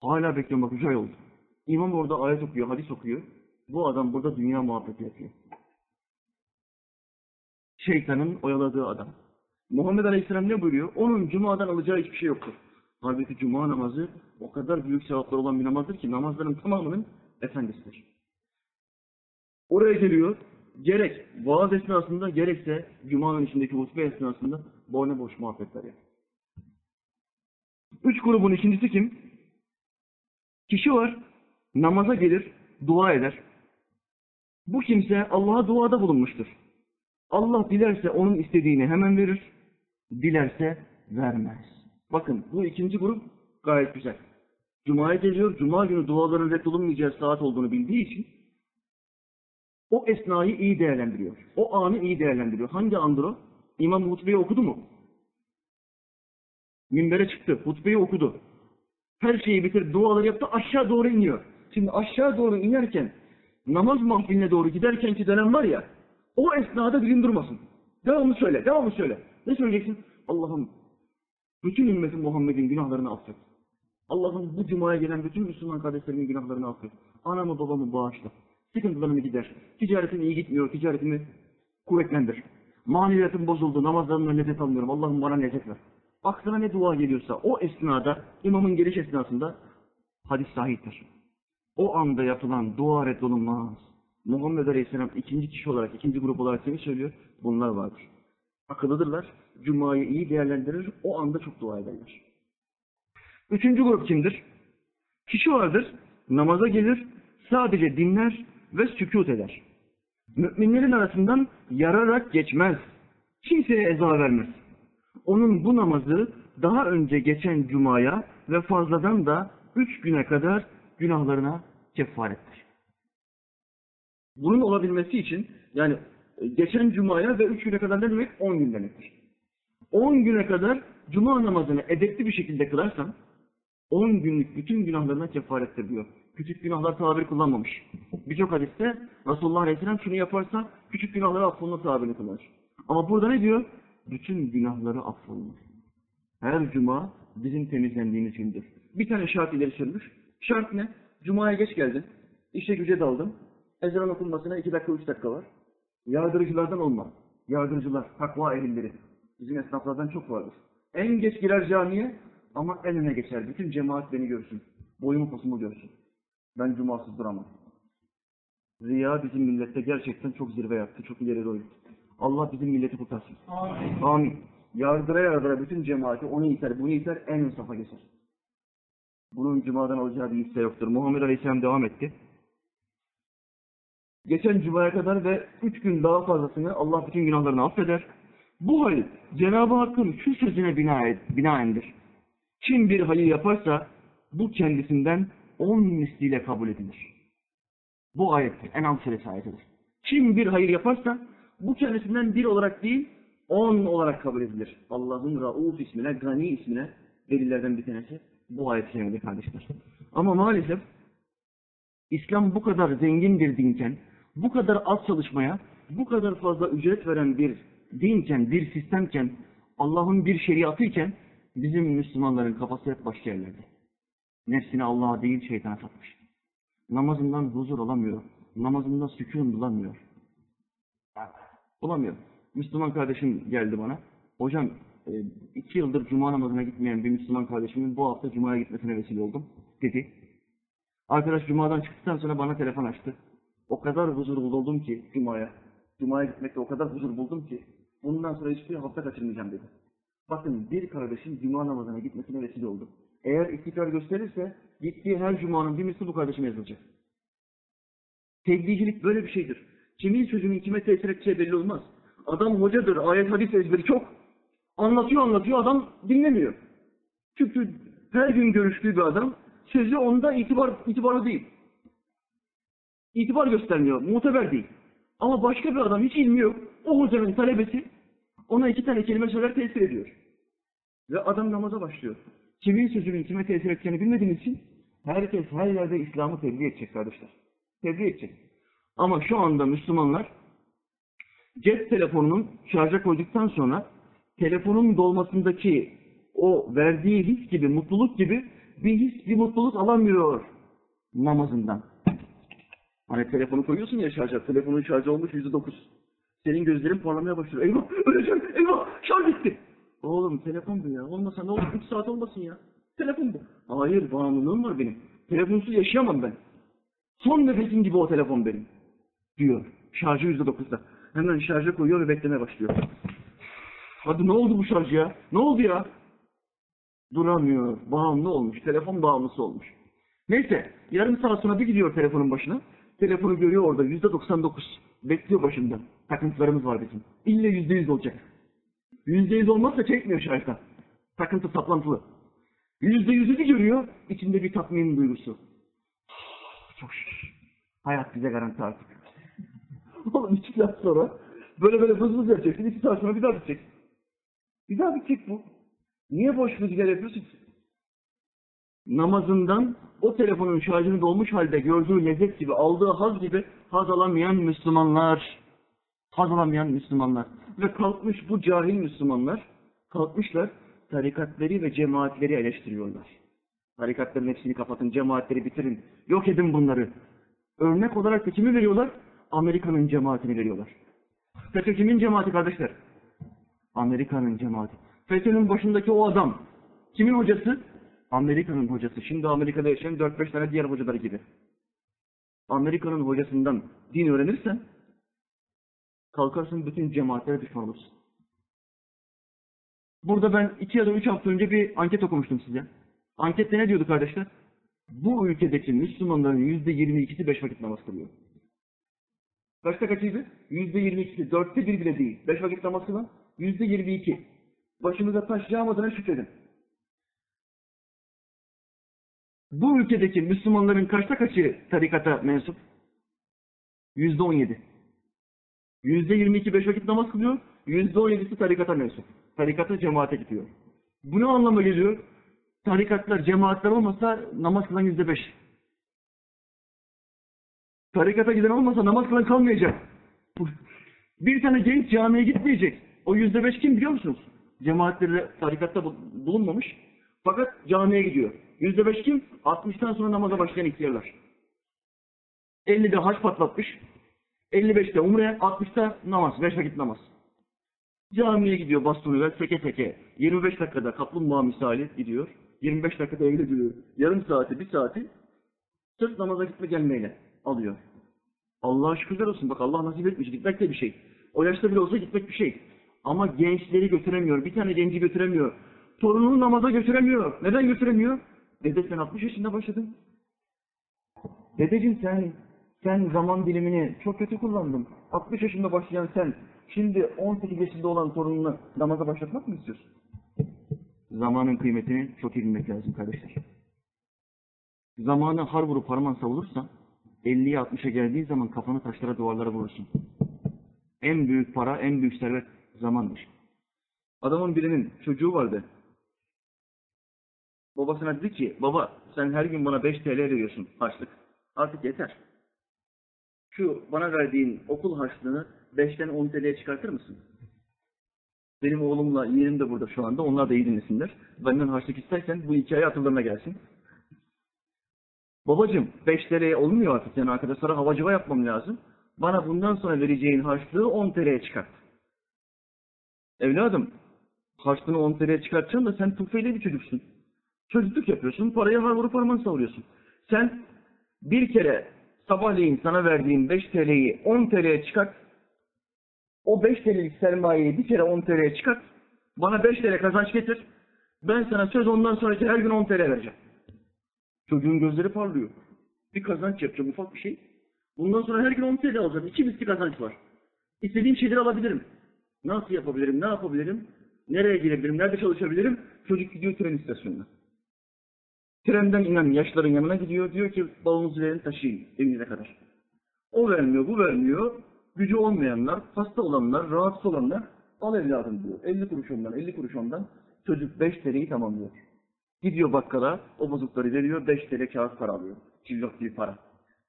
Hala bekliyorum bak üç ay oldu. İmam orada ayet okuyor, hadis okuyor. Bu adam burada dünya muhabbeti yapıyor. Şeytanın oyaladığı adam. Muhammed Aleyhisselam ne buyuruyor? Onun cumadan alacağı hiçbir şey yoktur. Halbuki cuma namazı o kadar büyük sevaplar olan bir namazdır ki namazların tamamının efendisidir. Oraya geliyor, gerek vaaz esnasında gerekse Cuma'nın içindeki hutbe esnasında boyuna boş muhabbetler yapıyor. Üç grubun ikincisi kim? Kişi var, namaza gelir, dua eder. Bu kimse Allah'a duada bulunmuştur. Allah dilerse onun istediğini hemen verir, dilerse vermez. Bakın bu ikinci grup gayet güzel. Cuma'ya geliyor, Cuma günü duaların reddolunmayacağı saat olduğunu bildiği için o esnayı iyi değerlendiriyor. O anı iyi değerlendiriyor. Hangi andır o? İmam hutbeyi okudu mu? Minbere çıktı, hutbeyi okudu. Her şeyi bitirdi, duaları yaptı, aşağı doğru iniyor. Şimdi aşağı doğru inerken, namaz mahfiline doğru giderken ki dönem var ya, o esnada dilin durmasın. Devamlı söyle, devamlı söyle. Ne söyleyeceksin? Allah'ım, bütün ümmetin Muhammed'in günahlarını affet. Allah'ım bu cumaya gelen bütün Müslüman kardeşlerimin günahlarını affet. Anamı babamı bağışla. Sıkıntılarımı gider. Ticaretim iyi gitmiyor, ticaretimi kuvvetlendir. Maneviyatım bozuldu, namazlarımdan lezzet almıyorum. Allah'ım bana lezzet ver. Aklına ne dua geliyorsa o esnada, imamın geliş esnasında hadis sahiptir. O anda yapılan dua reddolunmaz. Muhammed Aleyhisselam ikinci kişi olarak, ikinci grup olarak seni söylüyor. Bunlar vardır. Akıllıdırlar. Cuma'yı iyi değerlendirir. O anda çok dua ederler. Üçüncü grup kimdir? Kişi vardır. Namaza gelir. Sadece dinler ve sükut eder. Müminlerin arasından yararak geçmez. Kimseye eza vermez. Onun bu namazı daha önce geçen cumaya ve fazladan da üç güne kadar günahlarına kefarettir. Bunun olabilmesi için yani geçen cumaya ve üç güne kadar ne demek? On gün demektir. On güne kadar cuma namazını edepli bir şekilde kılarsan on günlük bütün günahlarına kefarettir diyor. Küçük günahlar tabiri kullanmamış. Birçok hadiste Resulullah Aleyhisselam şunu yaparsa küçük günahları affolunur tabirini kullanır. Ama burada ne diyor? Bütün günahları affolunur. Her cuma bizim temizlendiğimiz gündür. Bir tane şart ileri sürmüş. Şart ne? Cuma'ya geç geldin. İşe güce daldın. Ezan okunmasına iki dakika, üç dakika var. Yardırıcılardan olma. Yardırıcılar, takva ehilleri. Bizim esnaflardan çok vardır. En geç girer camiye ama en öne geçer. Bütün cemaat beni görsün. Boyumu posumu görsün. Ben cumasız duramam. Riya bizim millette gerçekten çok zirve yaptı. Çok ileri doğru gitti. Allah bizim milleti kurtarsın. Amin. Amin. Yardıra yardıra bütün cemaati onu iter, bunu iter, en ön safa geçer. Bunun cumadan alacağı bir hisse yoktur. Muhammed Aleyhisselam devam etti. Geçen cumaya kadar ve üç gün daha fazlasını Allah bütün günahlarını affeder. Bu hayır Cenab-ı Hakk'ın şu sözüne bina binaendir. Kim bir hayır yaparsa bu kendisinden on misliyle kabul edilir. Bu ayettir. En'am suresi ayetidir. Kim bir hayır yaparsa bu kendisinden bir olarak değil on olarak kabul edilir. Allah'ın Rauf ismine, Gani ismine delillerden bir tanesi bu ayet sevgili kardeşler. Ama maalesef İslam bu kadar zengin bir dinken, bu kadar az çalışmaya, bu kadar fazla ücret veren bir dinken, bir sistemken, Allah'ın bir şeriatı iken bizim Müslümanların kafası hep başka yerlerde. Nefsini Allah'a değil şeytana satmış. Namazından huzur alamıyor. Namazında sükun bulamıyor. Bulamıyor. Müslüman kardeşim geldi bana. Hocam e, iki yıldır cuma namazına gitmeyen bir Müslüman kardeşimin bu hafta cumaya gitmesine vesile oldum dedi. Arkadaş cumadan çıktıktan sonra bana telefon açtı. O kadar huzur buldum ki cumaya. Cumaya gitmekte o kadar huzur buldum ki bundan sonra hiçbir hafta kaçırmayacağım dedi. Bakın bir kardeşin cuma namazına gitmesine vesile oldu. Eğer istikrar gösterirse gittiği her cumanın bir misli bu kardeşime yazılacak. Tebliğcilik böyle bir şeydir. Kimin sözünün kime tesir edeceği belli olmaz. Adam hocadır, ayet hadis ezberi çok. Anlatıyor anlatıyor, adam dinlemiyor. Çünkü her gün görüştüğü bir adam, sözü onda itibar, itibarlı değil. İtibar göstermiyor, muteber değil. Ama başka bir adam hiç ilmi yok. O hocanın talebesi ona iki tane kelime söyler tesir ediyor. Ve adam namaza başlıyor. Kimin sözünün kime tesir edeceğini bilmediğiniz için herkes her yerde İslam'ı tebliğ edecek kardeşler. Tebliğ edecek. Ama şu anda Müslümanlar cep telefonunun şarja koyduktan sonra telefonun dolmasındaki o verdiği his gibi, mutluluk gibi bir his, bir mutluluk alamıyor namazından. Hani telefonu koyuyorsun ya şarja, telefonun şarjı olmuş yüzde dokuz. Senin gözlerin parlamaya başlıyor. Eyvah, öleceğim, eyvah, şarj bitti. Oğlum telefon bu ya, olmasa ne olur, 3 saat olmasın ya. Telefon bu. Hayır, bağımlılığım var benim. Telefonsuz yaşayamam ben. Son nefesim gibi o telefon benim. Diyor. Şarjı yüzde dokuzda. Hemen şarja koyuyor ve beklemeye başlıyor. Hadi ne oldu bu şarj ya? Ne oldu ya? Duramıyor. Bağımlı olmuş. Telefon bağımlısı olmuş. Neyse. Yarım saat sonra bir gidiyor telefonun başına. Telefonu görüyor orada. Yüzde doksan dokuz. Bekliyor başında. Takıntılarımız var bizim. İlle yüzde yüz olacak. Yüzde yüz olmazsa çekmiyor şarjdan. Takıntı saplantılı. Yüzde yüzü bir görüyor. içinde bir tatmin duygusu. Çok şükür. Hayat bize garanti artık. Oğlum iki saat sonra böyle böyle vız vız yapacaksın. iki saat sonra bir daha bitecek. Bir daha bitecek bu. Niye boş rüzgar yapıyorsun? Namazından o telefonun şarjını dolmuş halde gördüğü lezzet gibi, aldığı haz gibi haz alamayan Müslümanlar. Haz alamayan Müslümanlar. Ve kalkmış bu cahil Müslümanlar, kalkmışlar tarikatları ve cemaatleri eleştiriyorlar. Tarikatların hepsini kapatın, cemaatleri bitirin, yok edin bunları. Örnek olarak da kimi veriyorlar? Amerika'nın cemaatini veriyorlar. FETÖ kimin cemaati kardeşler? Amerika'nın cemaati. FETÖ'nün başındaki o adam kimin hocası? Amerika'nın hocası. Şimdi Amerika'da yaşayan 4-5 tane diğer hocaları gibi. Amerika'nın hocasından din öğrenirsen kalkarsın bütün cemaatlere düşman olursun. Burada ben iki ya da üç hafta önce bir anket okumuştum size. Ankette ne diyordu kardeşler? Bu ülkedeki Müslümanların yüzde yirmi ikisi beş vakit namaz kılıyor. Kaçta kaçıydı? Yüzde yirmi ikisi. Dörtte bir bile değil. Beş vakit namaz kılan yüzde yirmi iki. Başımıza taş yağmadığına şükredin. Bu ülkedeki Müslümanların kaçta kaçı tarikata mensup? Yüzde on yedi. Yüzde yirmi iki beş vakit namaz kılıyor. Yüzde on yedisi tarikata mensup. Tarikata cemaate gidiyor. Bu ne anlama geliyor? Tarikatlar, cemaatler olmasa namaz kılan yüzde beş. Tarikata giden olmasa namaz kılan kalmayacak. Bir tane genç camiye gitmeyecek. O yüzde beş kim biliyor musunuz? Cemaatleri tarikatta bu- bulunmamış. Fakat camiye gidiyor. Yüzde beş kim? 60'tan sonra namaza başlayan ihtiyarlar. 50'de haç patlatmış. 55'te umre, 60'ta namaz, 5 vakit namaz. Camiye gidiyor bastonuyla seke seke. 25 dakikada kaplumbağa misali gidiyor. 25 dakikada evde duruyor. Yarım saati, bir saati sırf namaza gitme gelmeyle alıyor. Allah'a şükürler olsun. Bak Allah nasip etmiş. Gitmek de bir şey. O yaşta bile olsa gitmek bir şey. Ama gençleri götüremiyor. Bir tane genci götüremiyor. Torununu namaza götüremiyor. Neden götüremiyor? Dede sen 60 yaşında başladın. Dedeciğim sen sen zaman dilimini çok kötü kullandın. 60 yaşında başlayan sen şimdi 18 yaşında olan torununu namaza başlatmak mı istiyorsun? Zamanın kıymetini çok iyi bilmek lazım kardeşler. Zamanı har vurup harman savulursan 50'ye 60'a geldiği zaman kafanı taşlara duvarlara vurursun. En büyük para, en büyük servet zamandır. Adamın birinin çocuğu vardı. Babasına dedi ki, baba sen her gün bana 5 TL veriyorsun harçlık. Artık yeter. Şu bana verdiğin okul harçlığını 5'ten 10 TL'ye çıkartır mısın? Benim oğlumla yeğenim de burada şu anda. Onlar da iyi dinlesinler. Benden harçlık istersen bu hikaye akıllarına gelsin. Babacım 5 TL olmuyor artık. Yani arkadaşlara havacıva yapmam lazım. Bana bundan sonra vereceğin harçlığı 10 TL'ye çıkart. Evladım Harçlığını 10 TL'ye çıkartacaksın da sen tufeyle bir çocuksun. Çocukluk yapıyorsun, parayı har vurup parmağını savuruyorsun. Sen bir kere sabahleyin sana verdiğim 5 TL'yi 10 TL'ye çıkart. O 5 TL'lik sermayeyi bir kere 10 TL'ye çıkart. Bana 5 TL kazanç getir. Ben sana söz ondan sonraki her gün 10 TL vereceğim. Çocuğun gözleri parlıyor. Bir kazanç yapacağım ufak bir şey. Bundan sonra her gün 10 TL alacağım. İki misli kazanç var. İstediğim şeyleri alabilirim. Nasıl yapabilirim, ne yapabilirim, nereye girebilirim, nerede çalışabilirim? Çocuk gidiyor tren istasyonuna. Trenden inen yaşların yanına gidiyor. Diyor ki bavulunuzu verin taşıyın evinize kadar. O vermiyor, bu vermiyor. Gücü olmayanlar, hasta olanlar, rahatsız olanlar al evladım diyor. 50 kuruş ondan, 50 kuruş ondan. Çocuk 5 TL'yi tamamlıyor. Gidiyor bakkala, o bozukları veriyor, 5 TL kağıt para alıyor. Cillop gibi para.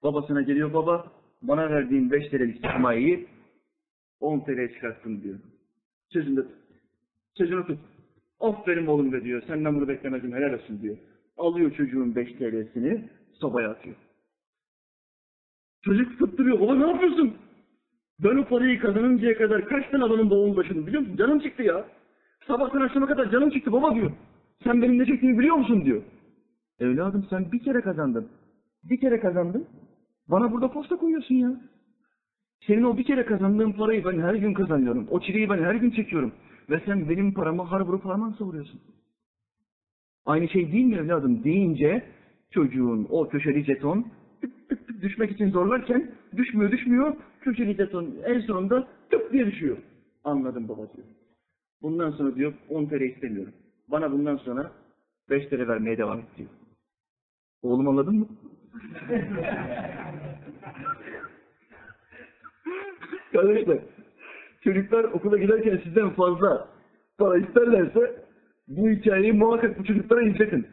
Babasına geliyor, baba bana verdiğin 5 TL'lik sermayeyi 10 TL'ye çıkarttım diyor. Sözünde tut. Sözünü tut. Aferin oğlum be diyor. Senden bunu beklemezdim helal olsun diyor. Alıyor çocuğun 5 TL'sini sobaya atıyor. Çocuk fıttırıyor. Baba ne yapıyorsun? Ben o parayı kazanıncaya kadar kaç tane adamın doğum başını biliyor musun? Canım çıktı ya. Sabahtan akşama kadar canım çıktı baba diyor. Sen benim ne çektiğimi biliyor musun diyor. Evladım sen bir kere kazandın. Bir kere kazandın. Bana burada posta koyuyorsun ya. Senin o bir kere kazandığın parayı ben her gün kazanıyorum. O çileyi ben her gün çekiyorum. Ve sen benim paramı har vurup parmağını savuruyorsun. Aynı şey değil mi evladım deyince çocuğun o köşeli jeton tık tık tık düşmek için zorlarken düşmüyor düşmüyor köşeli jeton en sonunda tık diye düşüyor. Anladım baba diyor. Bundan sonra diyor 10 TL istemiyorum. Bana bundan sonra 5 TL vermeye devam et diyor. Oğlum anladın mı? Kardeşler, çocuklar okula giderken sizden fazla para isterlerse bu hikayeyi muhakkak bu çocuklara izletin.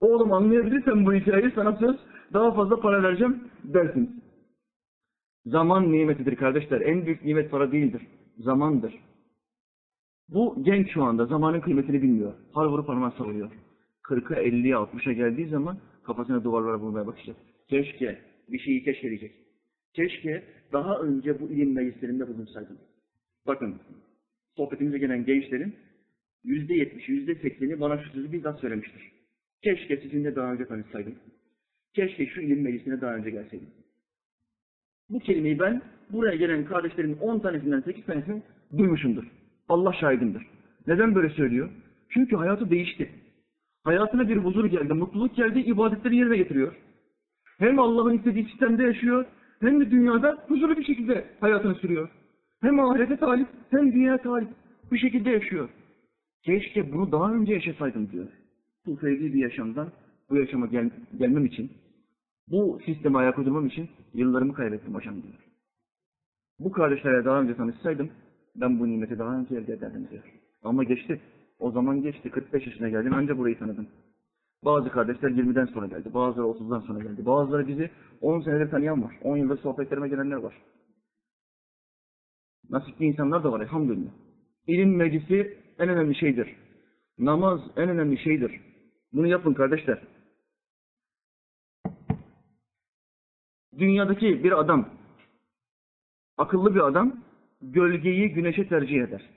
Oğlum anlayabilirsen bu hikayeyi sana söz daha fazla para vereceğim dersiniz. Zaman nimetidir kardeşler. En büyük nimet para değildir. Zamandır. Bu genç şu anda zamanın kıymetini bilmiyor. Har vurup parmağı savuruyor. 40'a 50'ye 60'a geldiği zaman kafasına duvarlara vurmaya başlayacak. Keşke bir şeyi keşkeleyecek. Keşke daha önce bu ilim meclislerinde bulunsaydım. Bakın, sohbetimize gelen gençlerin yüzde yetmişi, yüzde sekseni bana şu sözü bizzat söylemiştir. Keşke sizinle daha önce tanışsaydım. Keşke şu ilim meclisine daha önce gelseydim. Bu kelimeyi ben buraya gelen kardeşlerimin 10 tanesinden 8 tanesini duymuşumdur. Allah şahidimdir. Neden böyle söylüyor? Çünkü hayatı değişti. Hayatına bir huzur geldi, mutluluk geldi, ibadetleri yerine getiriyor. Hem Allah'ın istediği sistemde yaşıyor, hem de dünyada huzurlu bir şekilde hayatını sürüyor. Hem ahirete talip, hem dünya talip. Bu şekilde yaşıyor. Keşke bunu daha önce yaşasaydım diyor. Bu fevzi bir yaşamdan bu yaşama gel gelmem için, bu sisteme ayak uydurmam için yıllarımı kaybettim hocam diyor. Bu kardeşlerle daha önce tanışsaydım, ben bu nimeti daha önce elde ederdim diyor. Ama geçti. O zaman geçti. 45 yaşına geldim. Anca burayı tanıdım. Bazı kardeşler 20'den sonra geldi. Bazıları 30'dan sonra geldi. Bazıları bizi 10 senedir tanıyan var. 10 yıldır sohbetlerime gelenler var. Nasipli insanlar da var elhamdülillah. İlim meclisi en önemli şeydir. Namaz en önemli şeydir. Bunu yapın kardeşler. Dünyadaki bir adam, akıllı bir adam, gölgeyi güneşe tercih eder.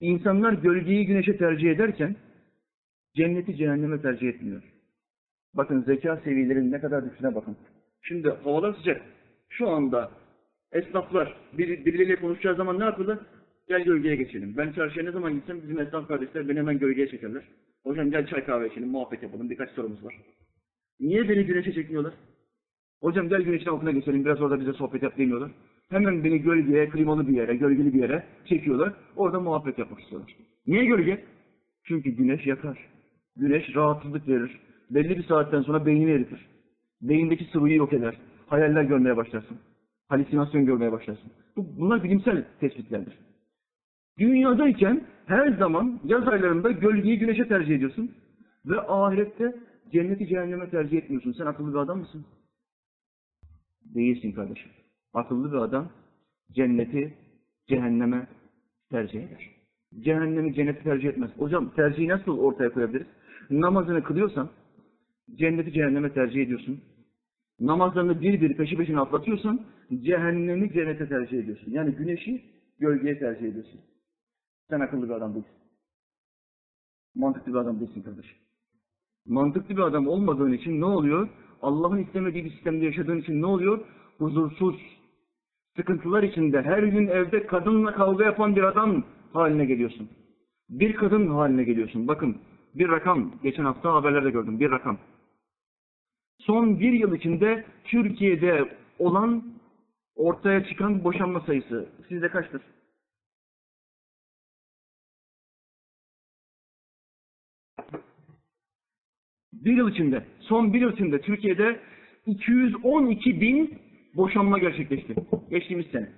İnsanlar gölgeyi güneşe tercih ederken, cenneti cehenneme tercih etmiyor. Bakın zeka seviyelerinin ne kadar düşüğüne bakın. Şimdi havalar sıcak. Şu anda esnaflar bir, birileriyle konuşacağı zaman ne yapıyorlar? Gel gölgeye geçelim. Ben çarşıya ne zaman gitsem bizim esnaf kardeşler beni hemen gölgeye çekerler. Hocam gel çay kahve içelim, muhabbet yapalım. Birkaç sorumuz var. Niye beni güneşe çekmiyorlar? Hocam gel güneşin altına geçelim, biraz orada bize sohbet yap demiyorlar. Hemen beni gölgeye, klimalı bir yere, gölgeli bir yere çekiyorlar. Orada muhabbet yapmak istiyorlar. Niye gölge? Çünkü güneş yakar. Güneş rahatsızlık verir. Belli bir saatten sonra beynini eritir. Beyindeki sıvıyı yok eder. Hayaller görmeye başlarsın. Halüsinasyon görmeye başlarsın. Bu, bunlar bilimsel tespitlerdir. Dünyadayken her zaman yaz aylarında gölgeyi güneşe tercih ediyorsun. Ve ahirette cenneti cehenneme tercih etmiyorsun. Sen akıllı bir adam mısın? Değilsin kardeşim. Akıllı bir adam cenneti cehenneme tercih eder. Cehennemi cenneti tercih etmez. Hocam tercihi nasıl ortaya koyabiliriz? Namazını kılıyorsan cenneti cehenneme tercih ediyorsun. Namazlarını bir bir peşi peşine atlatıyorsan cehennemi cennete tercih ediyorsun. Yani güneşi gölgeye tercih ediyorsun. Sen akıllı bir adam değilsin. Mantıklı bir adam değilsin kardeşim. Mantıklı bir adam olmadığın için ne oluyor? Allah'ın istemediği bir sistemde yaşadığın için ne oluyor? Huzursuz, sıkıntılar içinde her gün evde kadınla kavga yapan bir adam haline geliyorsun. Bir kadın haline geliyorsun. Bakın bir rakam, geçen hafta haberlerde gördüm bir rakam. Son bir yıl içinde Türkiye'de olan ortaya çıkan boşanma sayısı sizde kaçtır? Bir yıl içinde, son bir yıl içinde Türkiye'de 212 bin boşanma gerçekleşti. Geçtiğimiz sene.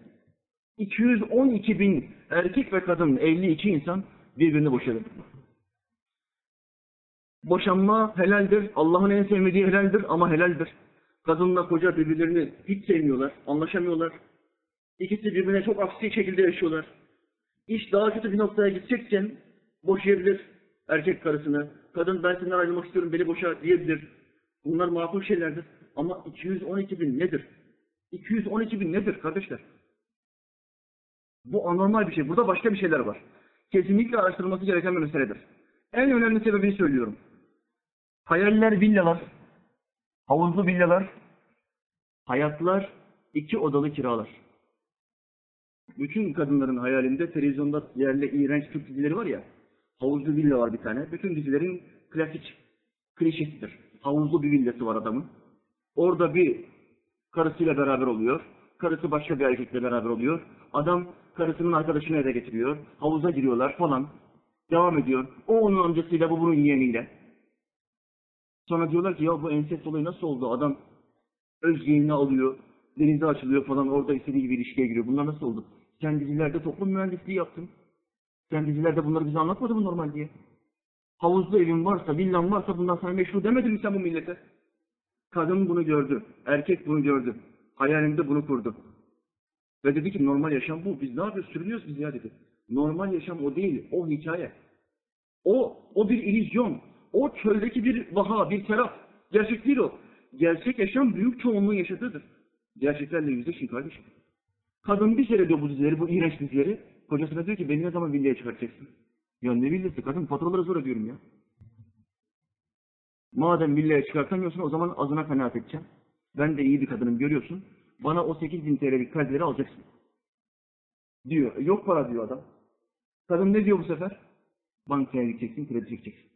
212 bin erkek ve kadın 52 insan birbirini boşadı. Boşanma helaldir. Allah'ın en sevmediği helaldir ama helaldir. Kadınla koca birbirlerini hiç sevmiyorlar, anlaşamıyorlar. İkisi birbirine çok aksi şekilde yaşıyorlar. İş daha kötü bir noktaya gidecekken boşayabilir erkek karısını. Kadın ben senden ayrılmak istiyorum beni boşa diyebilir. Bunlar makul şeylerdir. Ama 212 bin nedir? 212 bin nedir kardeşler? Bu anormal bir şey. Burada başka bir şeyler var. Kesinlikle araştırılması gereken bir meseledir. En önemli sebebini söylüyorum. Hayaller villalar, havuzlu villalar, hayatlar iki odalı kiralar. Bütün kadınların hayalinde televizyonda yerli iğrenç Türk dizileri var ya, havuzlu villa var bir tane. Bütün dizilerin klasik klişesidir. Havuzlu bir villası var adamın. Orada bir karısıyla beraber oluyor. Karısı başka bir erkekle beraber oluyor. Adam karısının arkadaşını eve getiriyor. Havuza giriyorlar falan. Devam ediyor. O onun amcasıyla bu bunun yeğeniyle. Sonra diyorlar ki ya bu ensest olayı nasıl oldu? Adam öz yeğenini alıyor. Denize açılıyor falan. Orada istediği gibi ilişkiye giriyor. Bunlar nasıl oldu? Sen dizilerde toplum mühendisliği yaptın. Sen dizilerde bunları bize anlatmadın mı normal diye? Havuzlu evin varsa, villan varsa bundan sana meşru demedin mi sen bu millete? Kadın bunu gördü. Erkek bunu gördü. Hayalinde bunu kurdu. Ve dedi ki normal yaşam bu. Biz ne yapıyoruz? Sürünüyoruz biz ya dedi. Normal yaşam o değil. O hikaye. O, o bir illüzyon. O çöldeki bir vaha, bir serap. Gerçek değil o. Gerçek yaşam büyük çoğunluğun yaşadığıdır. Gerçeklerle yüzleşin kardeşim. Kadın bir seyrediyor bu dizileri, bu iğrenç dizileri. Kocasına diyor ki beni ne zaman villaya çıkartacaksın? Ya ne villası? Kadın faturaları zor ödüyorum ya. Madem villaya çıkartamıyorsun o zaman azına kanaat edeceğim. Ben de iyi bir kadınım görüyorsun. Bana o 8 bin TL'lik kalpleri alacaksın. Diyor. Yok para diyor adam. Kadın ne diyor bu sefer? Bankaya gideceksin, kredi çekeceksin.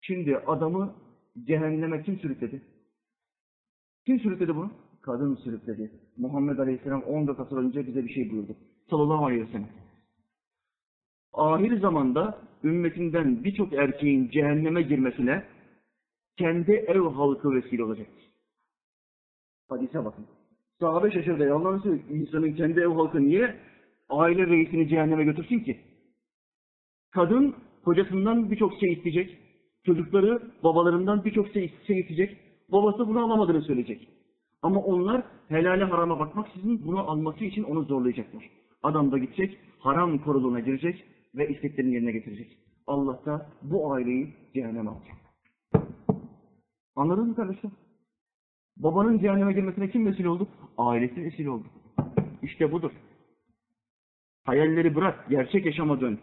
Şimdi adamı cehenneme kim sürükledi? Kim sürükledi bunu? Kadın sürükledi. Muhammed Aleyhisselam 14 asır önce bize bir şey buyurdu. Sallallahu aleyhi ve sellem. Ahir zamanda ümmetinden birçok erkeğin cehenneme girmesine kendi ev halkı vesile olacaktır. Hadise bakın. Sahabe şaşırdı. Allah'ın söylüyor. insanın kendi ev halkı niye aile reisini cehenneme götürsün ki? Kadın kocasından birçok şey isteyecek. Çocukları babalarından birçok şey, şey isteyecek. Babası bunu alamadığını söyleyecek. Ama onlar helale harama bakmaksızın bunu alması için onu zorlayacaklar. Adam da gidecek, haram koruluğuna girecek ve isteklerini yerine getirecek. Allah da bu aileyi cehenneme alacak. Anladınız mı kardeşler? Babanın cehenneme girmesine kim vesile oldu? Ailesi vesile oldu. İşte budur. Hayalleri bırak, gerçek yaşama dön.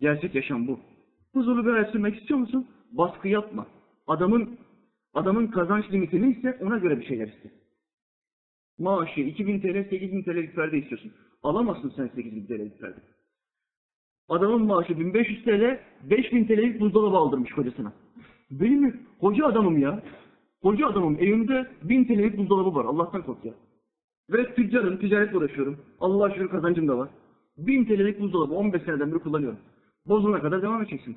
Gerçek yaşam bu. Huzurlu bir hayat sürmek istiyor musun? Baskı yapma. Adamın adamın kazanç limiti neyse ona göre bir şeyler iste. Maaşı 2000 TL, 8000 TL'lik perde istiyorsun. Alamazsın sen 8000 TL'lik perde. Adamın maaşı 1500 TL, 5000 TL'lik buzdolabı aldırmış kocasına. Benim koca adamım ya. Koca adamım. Evimde 1000 TL'lik buzdolabı var. Allah'tan kork ya. Ve tüccarım, ticaretle uğraşıyorum. Allah'a şükür kazancım da var. 1000 TL'lik buzdolabı 15 seneden beri kullanıyorum. Bozulana kadar devam edeceksin.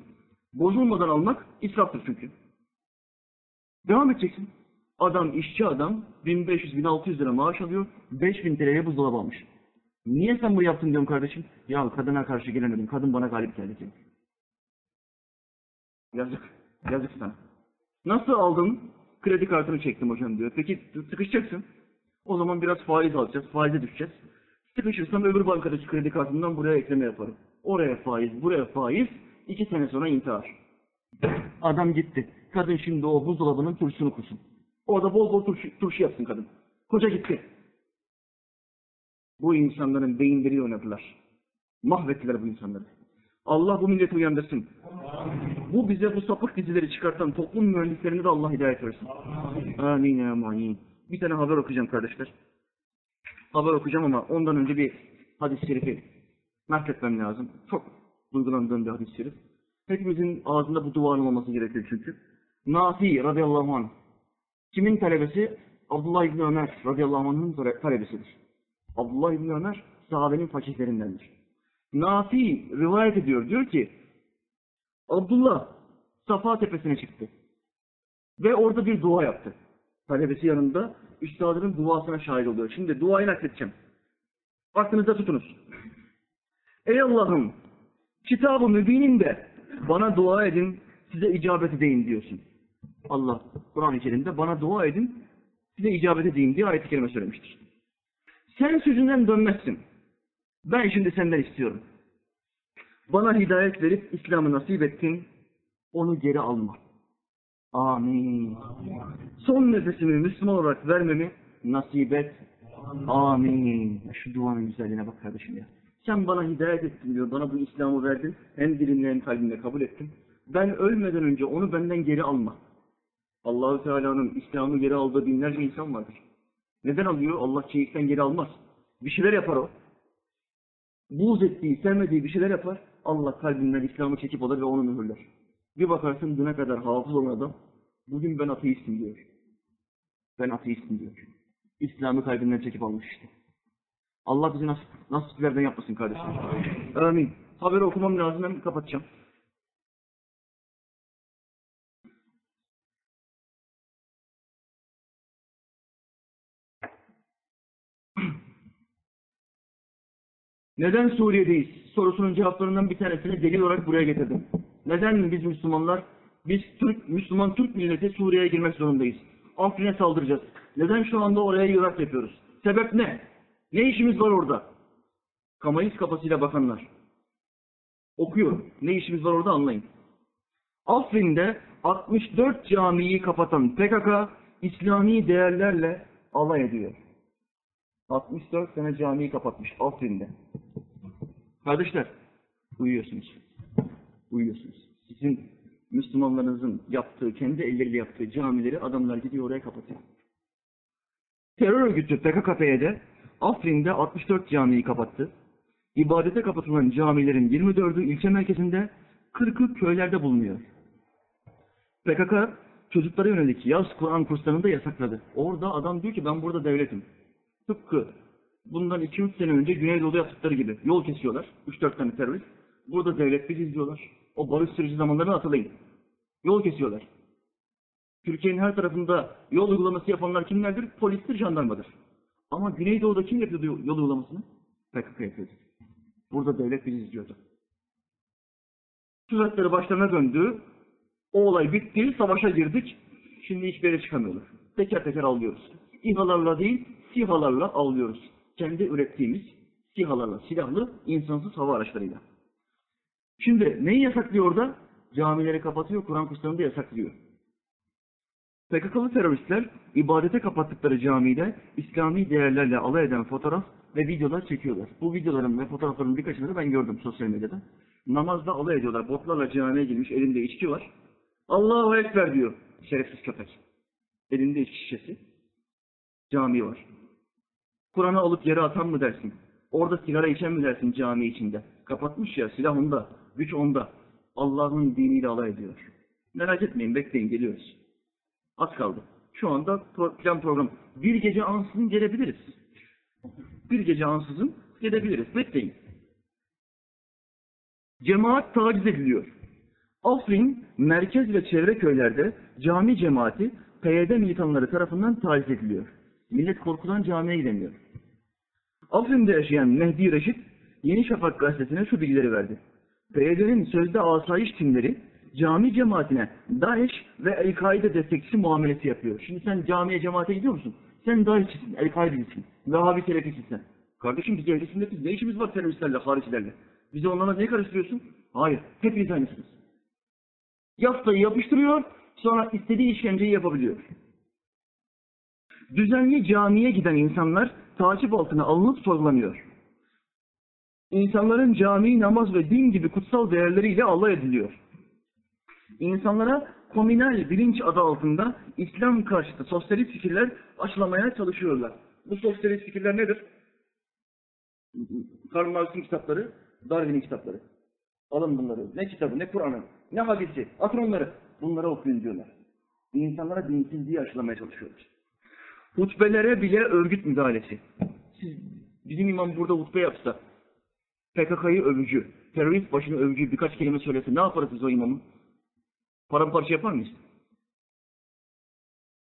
Bozulmadan almak israftır çünkü. Devam edeceksin. Adam, işçi adam 1500-1600 lira maaş alıyor. 5000 TL'ye buzdolabı almış. Niye sen bunu yaptın diyorum kardeşim. Ya kadına karşı gelemedim. Kadın bana galip geldi diyor. Yazık. Yazık sana. Nasıl aldın? Kredi kartını çektim hocam diyor. Peki sıkışacaksın. O zaman biraz faiz alacağız. Faize düşeceğiz. Sıkışırsam öbür bankadaki kredi kartından buraya ekleme yaparım. Oraya faiz, buraya faiz. iki sene sonra intihar. Adam gitti. Kadın şimdi o buzdolabının turşusunu kursun. Orada bol bol turşu, turşu yapsın kadın. Koca gitti. Bu insanların beyinleriyle oynadılar. Mahvettiler bu insanları. Allah bu milleti uyandırsın. Bu bize bu sapık dizileri çıkartan toplum mühendislerine de Allah hidayet versin. Amin amin. Bir tane haber okuyacağım kardeşler. Haber okuyacağım ama ondan önce bir hadis-i şerifi nakletmem lazım. Çok duygulandığım bir hadis-i şerif. Hepimizin ağzında bu duanın olması gerekiyor çünkü. Nafi radıyallahu anh. Kimin talebesi? Abdullah İbni Ömer radıyallahu anh'ın tale- talebesidir. Abdullah İbni Ömer sahabenin fakirlerindendir. Nafi rivayet ediyor. Diyor ki Abdullah Safa tepesine çıktı. Ve orada bir dua yaptı. Talebesi yanında üstadının duasına şahit oluyor. Şimdi duayı nakledeceğim. Aklınızda tutunuz. Ey Allah'ım kitab-ı mübininde bana dua edin size icabet edeyim diyorsun. Allah Kur'an-ı Kerim'de bana dua edin size icabet edeyim diye ayet-i kerime söylemiştir. Sen sözünden dönmezsin. Ben şimdi senden istiyorum. Bana hidayet verip İslam'ı nasip ettin. Onu geri alma. Amin. Son nefesimi Müslüman olarak vermemi nasip et. Amin. Şu duanın güzelliğine bak kardeşim ya. Sen bana hidayet ettin diyor. Bana bu İslam'ı verdin. Hem dilimle hem kalbimle kabul ettim. Ben ölmeden önce onu benden geri alma. Allahü Teala'nın İslam'ı geri aldığı binlerce insan vardır. Neden alıyor? Allah çeyikten geri almaz. Bir şeyler yapar o. Buğz ettiği, sevmediği bir şeyler yapar. Allah kalbinden İslam'ı çekip alır ve onu mühürler. Bir bakarsın düne kadar hafız olan adam, bugün ben ateistim diyor. Ben ateistim diyor. İslam'ı kalbinden çekip almış işte. Allah bizi nasip, nasiplerden yapmasın kardeşim. Amin. Haberi okumam lazım, hem kapatacağım. Neden Suriye'deyiz? Sorusunun cevaplarından bir tanesini delil olarak buraya getirdim. Neden biz Müslümanlar, biz Türk, Müslüman Türk milleti Suriye'ye girmek zorundayız? Afrin'e saldıracağız. Neden şu anda oraya yırak yapıyoruz? Sebep ne? Ne işimiz var orada? Kamayız kafasıyla bakanlar. Okuyorum. Ne işimiz var orada anlayın. Afrin'de 64 camiyi kapatan PKK İslami değerlerle alay ediyor. 64 tane camiyi kapatmış Afrin'de. Kardeşler, uyuyorsunuz. Uyuyorsunuz. Sizin Müslümanlarınızın yaptığı, kendi elleriyle yaptığı camileri adamlar gidiyor oraya kapatıyor. Terör örgütü PKK-PYD Afrin'de 64 camiyi kapattı. İbadete kapatılan camilerin 24'ü ilçe merkezinde, 40'ı köylerde bulunuyor. PKK çocuklara yönelik yaz Kur'an kurslarını da yasakladı. Orada adam diyor ki ben burada devletim. Tıpkı bundan 2-3 sene önce Güneydoğu'da yaptıkları gibi yol kesiyorlar. 3-4 tane terörist. Burada devlet bizi izliyorlar. O barış süreci zamanlarını hatırlayın. Yol kesiyorlar. Türkiye'nin her tarafında yol uygulaması yapanlar kimlerdir? Polistir, jandarmadır. Ama Güneydoğu'da kim yapıyordu yol uygulamasını? PKK yapıyordu. Burada devlet bizi izliyordu. Tuzakları başlarına döndü. O olay bitti, savaşa girdik. Şimdi hiçbir yere çıkamıyorlar. Teker teker alıyoruz. İHA'larla değil, SİHA'larla avlıyoruz. Kendi ürettiğimiz SİHA'larla, silahlı, insansız hava araçlarıyla. Şimdi neyi yasaklıyor orada? Camileri kapatıyor, Kur'an kurslarını da yasaklıyor. PKK'lı teröristler ibadete kapattıkları camide İslami değerlerle alay eden fotoğraf ve videolar çekiyorlar. Bu videoların ve fotoğrafların birkaçını da ben gördüm sosyal medyada. Namazda alay ediyorlar. Botlarla camiye girmiş, elinde içki var. Allahu Ekber diyor şerefsiz köpek. Elinde içki şişesi. Cami var. Kur'an'ı alıp yere atan mı dersin? Orada sigara içen mi dersin cami içinde? Kapatmış ya silah onda, güç onda. Allah'ın diniyle alay ediyor. Merak etmeyin bekleyin geliyoruz. Az kaldı. Şu anda plan program. Bir gece ansızın gelebiliriz. Bir gece ansızın gelebiliriz. Bekleyin. Cemaat taciz ediliyor. Afrin, merkez ve çevre köylerde cami cemaati PYD militanları tarafından taciz ediliyor. Millet korkudan camiye gidemiyor. Afrin'de yaşayan Mehdi Reşit, Yeni Şafak gazetesine şu bilgileri verdi. PYD'nin sözde asayiş timleri cami cemaatine DAEŞ ve El-Kaide destekçisi muamelesi yapıyor. Şimdi sen camiye cemaate gidiyor musun? Sen DAEŞ'çisin, El-Kaide'lisin, Vehhabi Selefisin. Kardeşim biz ehli sünnetiz. Ne işimiz var teröristlerle, haricilerle? Bizi onlarla niye karıştırıyorsun? Hayır, hepiniz aynısınız. Yaftayı yapıştırıyor, sonra istediği işkenceyi yapabiliyor. Düzenli camiye giden insanlar takip altına alınıp sorgulanıyor. İnsanların cami, namaz ve din gibi kutsal değerleriyle alay ediliyor. İnsanlara komünal bilinç adı altında İslam karşıtı sosyalist fikirler aşılamaya çalışıyorlar. Bu sosyalist fikirler nedir? Karl Marx'ın kitapları, Darwin'in kitapları. Alın bunları. Ne kitabı, ne Kur'an'ı, ne hadisi. Atın onları. Bunları okuyun diyorlar. İnsanlara dinsizliği aşılamaya çalışıyorlar. Hutbelere bile örgüt müdahalesi. Siz, bizim imam burada hutbe yapsa, PKK'yı övücü, terörist başını övücü birkaç kelime söylese ne yaparız o imamı? Paramparça yapar mıyız?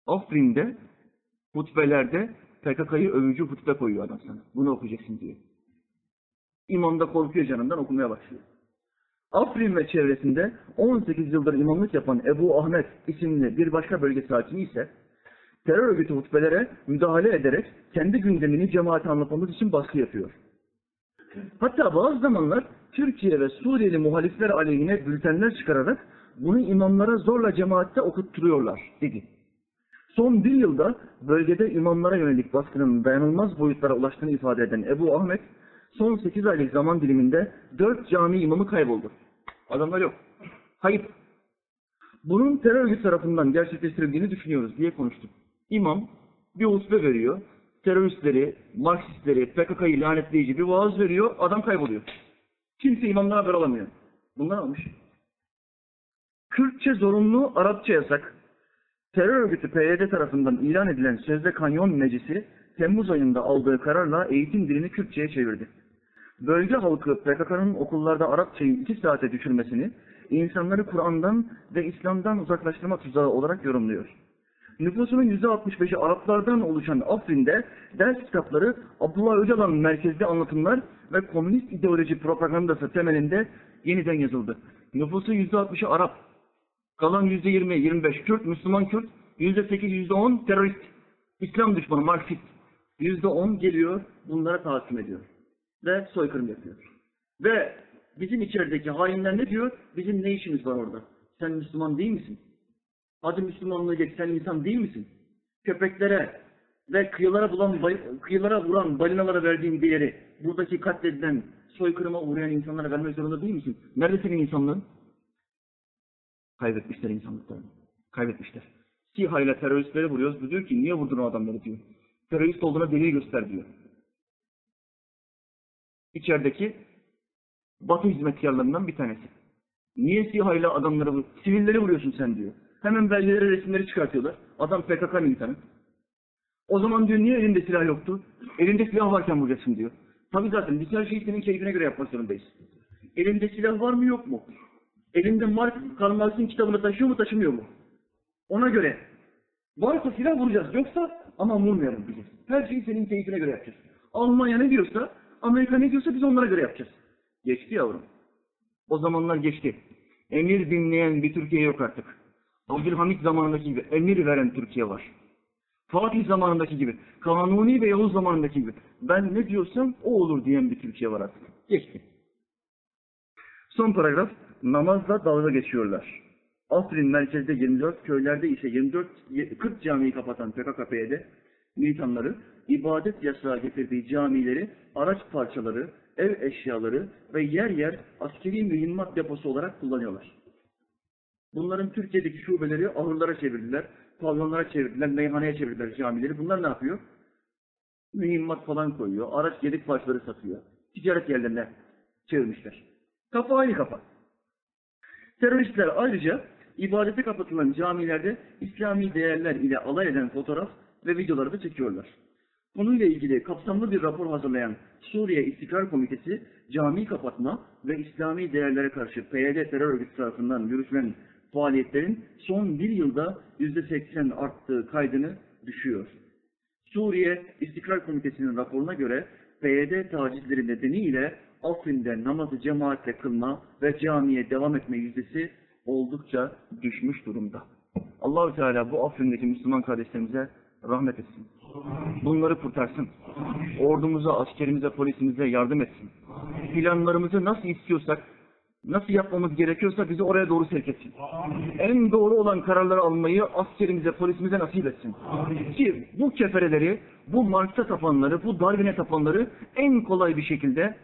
Afrin'de hutbelerde PKK'yı övücü hutbe koyuyor adam sana. Bunu okuyacaksın diyor. İmam da korkuyor canından okumaya başlıyor. Afrin ve çevresinde 18 yıldır imamlık yapan Ebu Ahmet isimli bir başka bölge sakini ise terör örgütü hutbelere müdahale ederek kendi gündemini cemaate anlatmamız için baskı yapıyor. Hatta bazı zamanlar Türkiye ve Suriyeli muhalifler aleyhine bültenler çıkararak bunu imamlara zorla cemaatte okutturuyorlar dedi. Son bir yılda bölgede imamlara yönelik baskının dayanılmaz boyutlara ulaştığını ifade eden Ebu Ahmet, son 8 aylık zaman diliminde 4 cami imamı kayboldu. Adamlar yok. Kayıp. Bunun terör örgütü tarafından gerçekleştirildiğini düşünüyoruz diye konuştuk. İmam bir hutbe veriyor. Teröristleri, Marksistleri, PKK'yı lanetleyici bir vaaz veriyor. Adam kayboluyor. Kimse imamdan haber alamıyor. Bunlar almış. Kürtçe zorunlu, Arapça yasak. Terör örgütü PYD tarafından ilan edilen Sözde Kanyon Meclisi, Temmuz ayında aldığı kararla eğitim dilini Kürtçe'ye çevirdi. Bölge halkı PKK'nın okullarda Arapçayı iki saate düşürmesini, insanları Kur'an'dan ve İslam'dan uzaklaştırma tuzağı olarak yorumluyor. Nüfusunun %65'i Araplardan oluşan Afrin'de ders kitapları Abdullah Öcalan merkezli anlatımlar ve komünist ideoloji propagandası temelinde yeniden yazıldı. Nüfusun %60'ı Arap, Kalan yüzde yirmi, yirmi beş Kürt, Müslüman Kürt, yüzde sekiz, yüzde on terörist, İslam düşmanı, Marksist. Yüzde on geliyor, bunlara tahakküm ediyor. Ve soykırım yapıyor. Ve bizim içerideki hainler ne diyor? Bizim ne işimiz var orada? Sen Müslüman değil misin? Hadi Müslümanlığı geç, sen insan değil misin? Köpeklere ve kıyılara, bulan, kıyılara vuran balinalara verdiğin değeri, buradaki katledilen, soykırıma uğrayan insanlara vermek zorunda değil misin? Nerede senin insanlığın? Kaybetmişler insanlıklarını. Kaybetmişler. SİHA ile teröristleri vuruyoruz. Diyor ki niye vurdun o adamları diyor. Terörist olduğuna delil göster diyor. İçerideki Batı hizmetkarlarından bir tanesi. Niye SİHA ile adamları vur, sivilleri vuruyorsun sen diyor. Hemen belgeleri, resimleri çıkartıyorlar. Adam PKK militanı. O zaman diyor niye elinde silah yoktu? Elinde silah varken vuracaksın diyor. Tabii zaten biz her şeyi senin keyfine göre yapmak zorundayız. Elinde silah var mı yok mu? Elinde Marx, Karl Marx'ın kitabını taşıyor mu taşımıyor mu? Ona göre. Varsa silah vuracağız. Yoksa ama vurmayalım diyeceğiz. Her şeyi senin keyfine göre yapacağız. Almanya ne diyorsa, Amerika ne diyorsa biz onlara göre yapacağız. Geçti yavrum. O zamanlar geçti. Emir dinleyen bir Türkiye yok artık. Abdülhamit zamanındaki gibi emir veren Türkiye var. Fatih zamanındaki gibi, Kanuni ve Yavuz zamanındaki gibi ben ne diyorsam o olur diyen bir Türkiye var artık. Geçti. Son paragraf, namazla dalga geçiyorlar. Afrin merkezde 24, köylerde ise 24, 40 camiyi kapatan PKK-PYD militanları ibadet yasağı getirdiği camileri, araç parçaları, ev eşyaları ve yer yer askeri mühimmat deposu olarak kullanıyorlar. Bunların Türkiye'deki şubeleri ahırlara çevirdiler, pavyonlara çevirdiler, meyhaneye çevirdiler camileri. Bunlar ne yapıyor? Mühimmat falan koyuyor, araç yedek parçaları satıyor. Ticaret yerlerine çevirmişler. Kafa aynı kafa. Teröristler ayrıca ibadete kapatılan camilerde İslami değerler ile alay eden fotoğraf ve videoları da çekiyorlar. Konuyla ilgili kapsamlı bir rapor hazırlayan Suriye İstikrar Komitesi, cami kapatma ve İslami değerlere karşı PYD terör örgütü tarafından yürütülen faaliyetlerin son bir yılda %80 arttığı kaydını düşüyor. Suriye İstikrar Komitesi'nin raporuna göre PYD tacizleri nedeniyle Afrin'de namazı cemaatle kılma ve camiye devam etme yüzdesi oldukça düşmüş durumda. Allahü Teala bu Afrin'deki Müslüman kardeşlerimize rahmet etsin. Bunları kurtarsın. Ordumuza, askerimize, polisimize yardım etsin. Planlarımızı nasıl istiyorsak, nasıl yapmamız gerekiyorsa bizi oraya doğru sevk etsin. En doğru olan kararları almayı askerimize, polisimize nasip etsin. Ki bu kefereleri, bu Marx'a tapanları, bu Darwin'e tapanları en kolay bir şekilde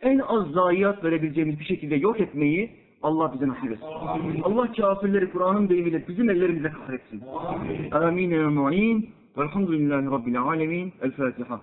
en az zayiat verebileceğimiz bir şekilde yok etmeyi Allah bize nasip etsin. Allah kafirleri Kur'an'ın deyimiyle bizim ellerimize kahretsin. Amin. Amin. Velhamdülillahi Rabbil alemin. El Fatiha.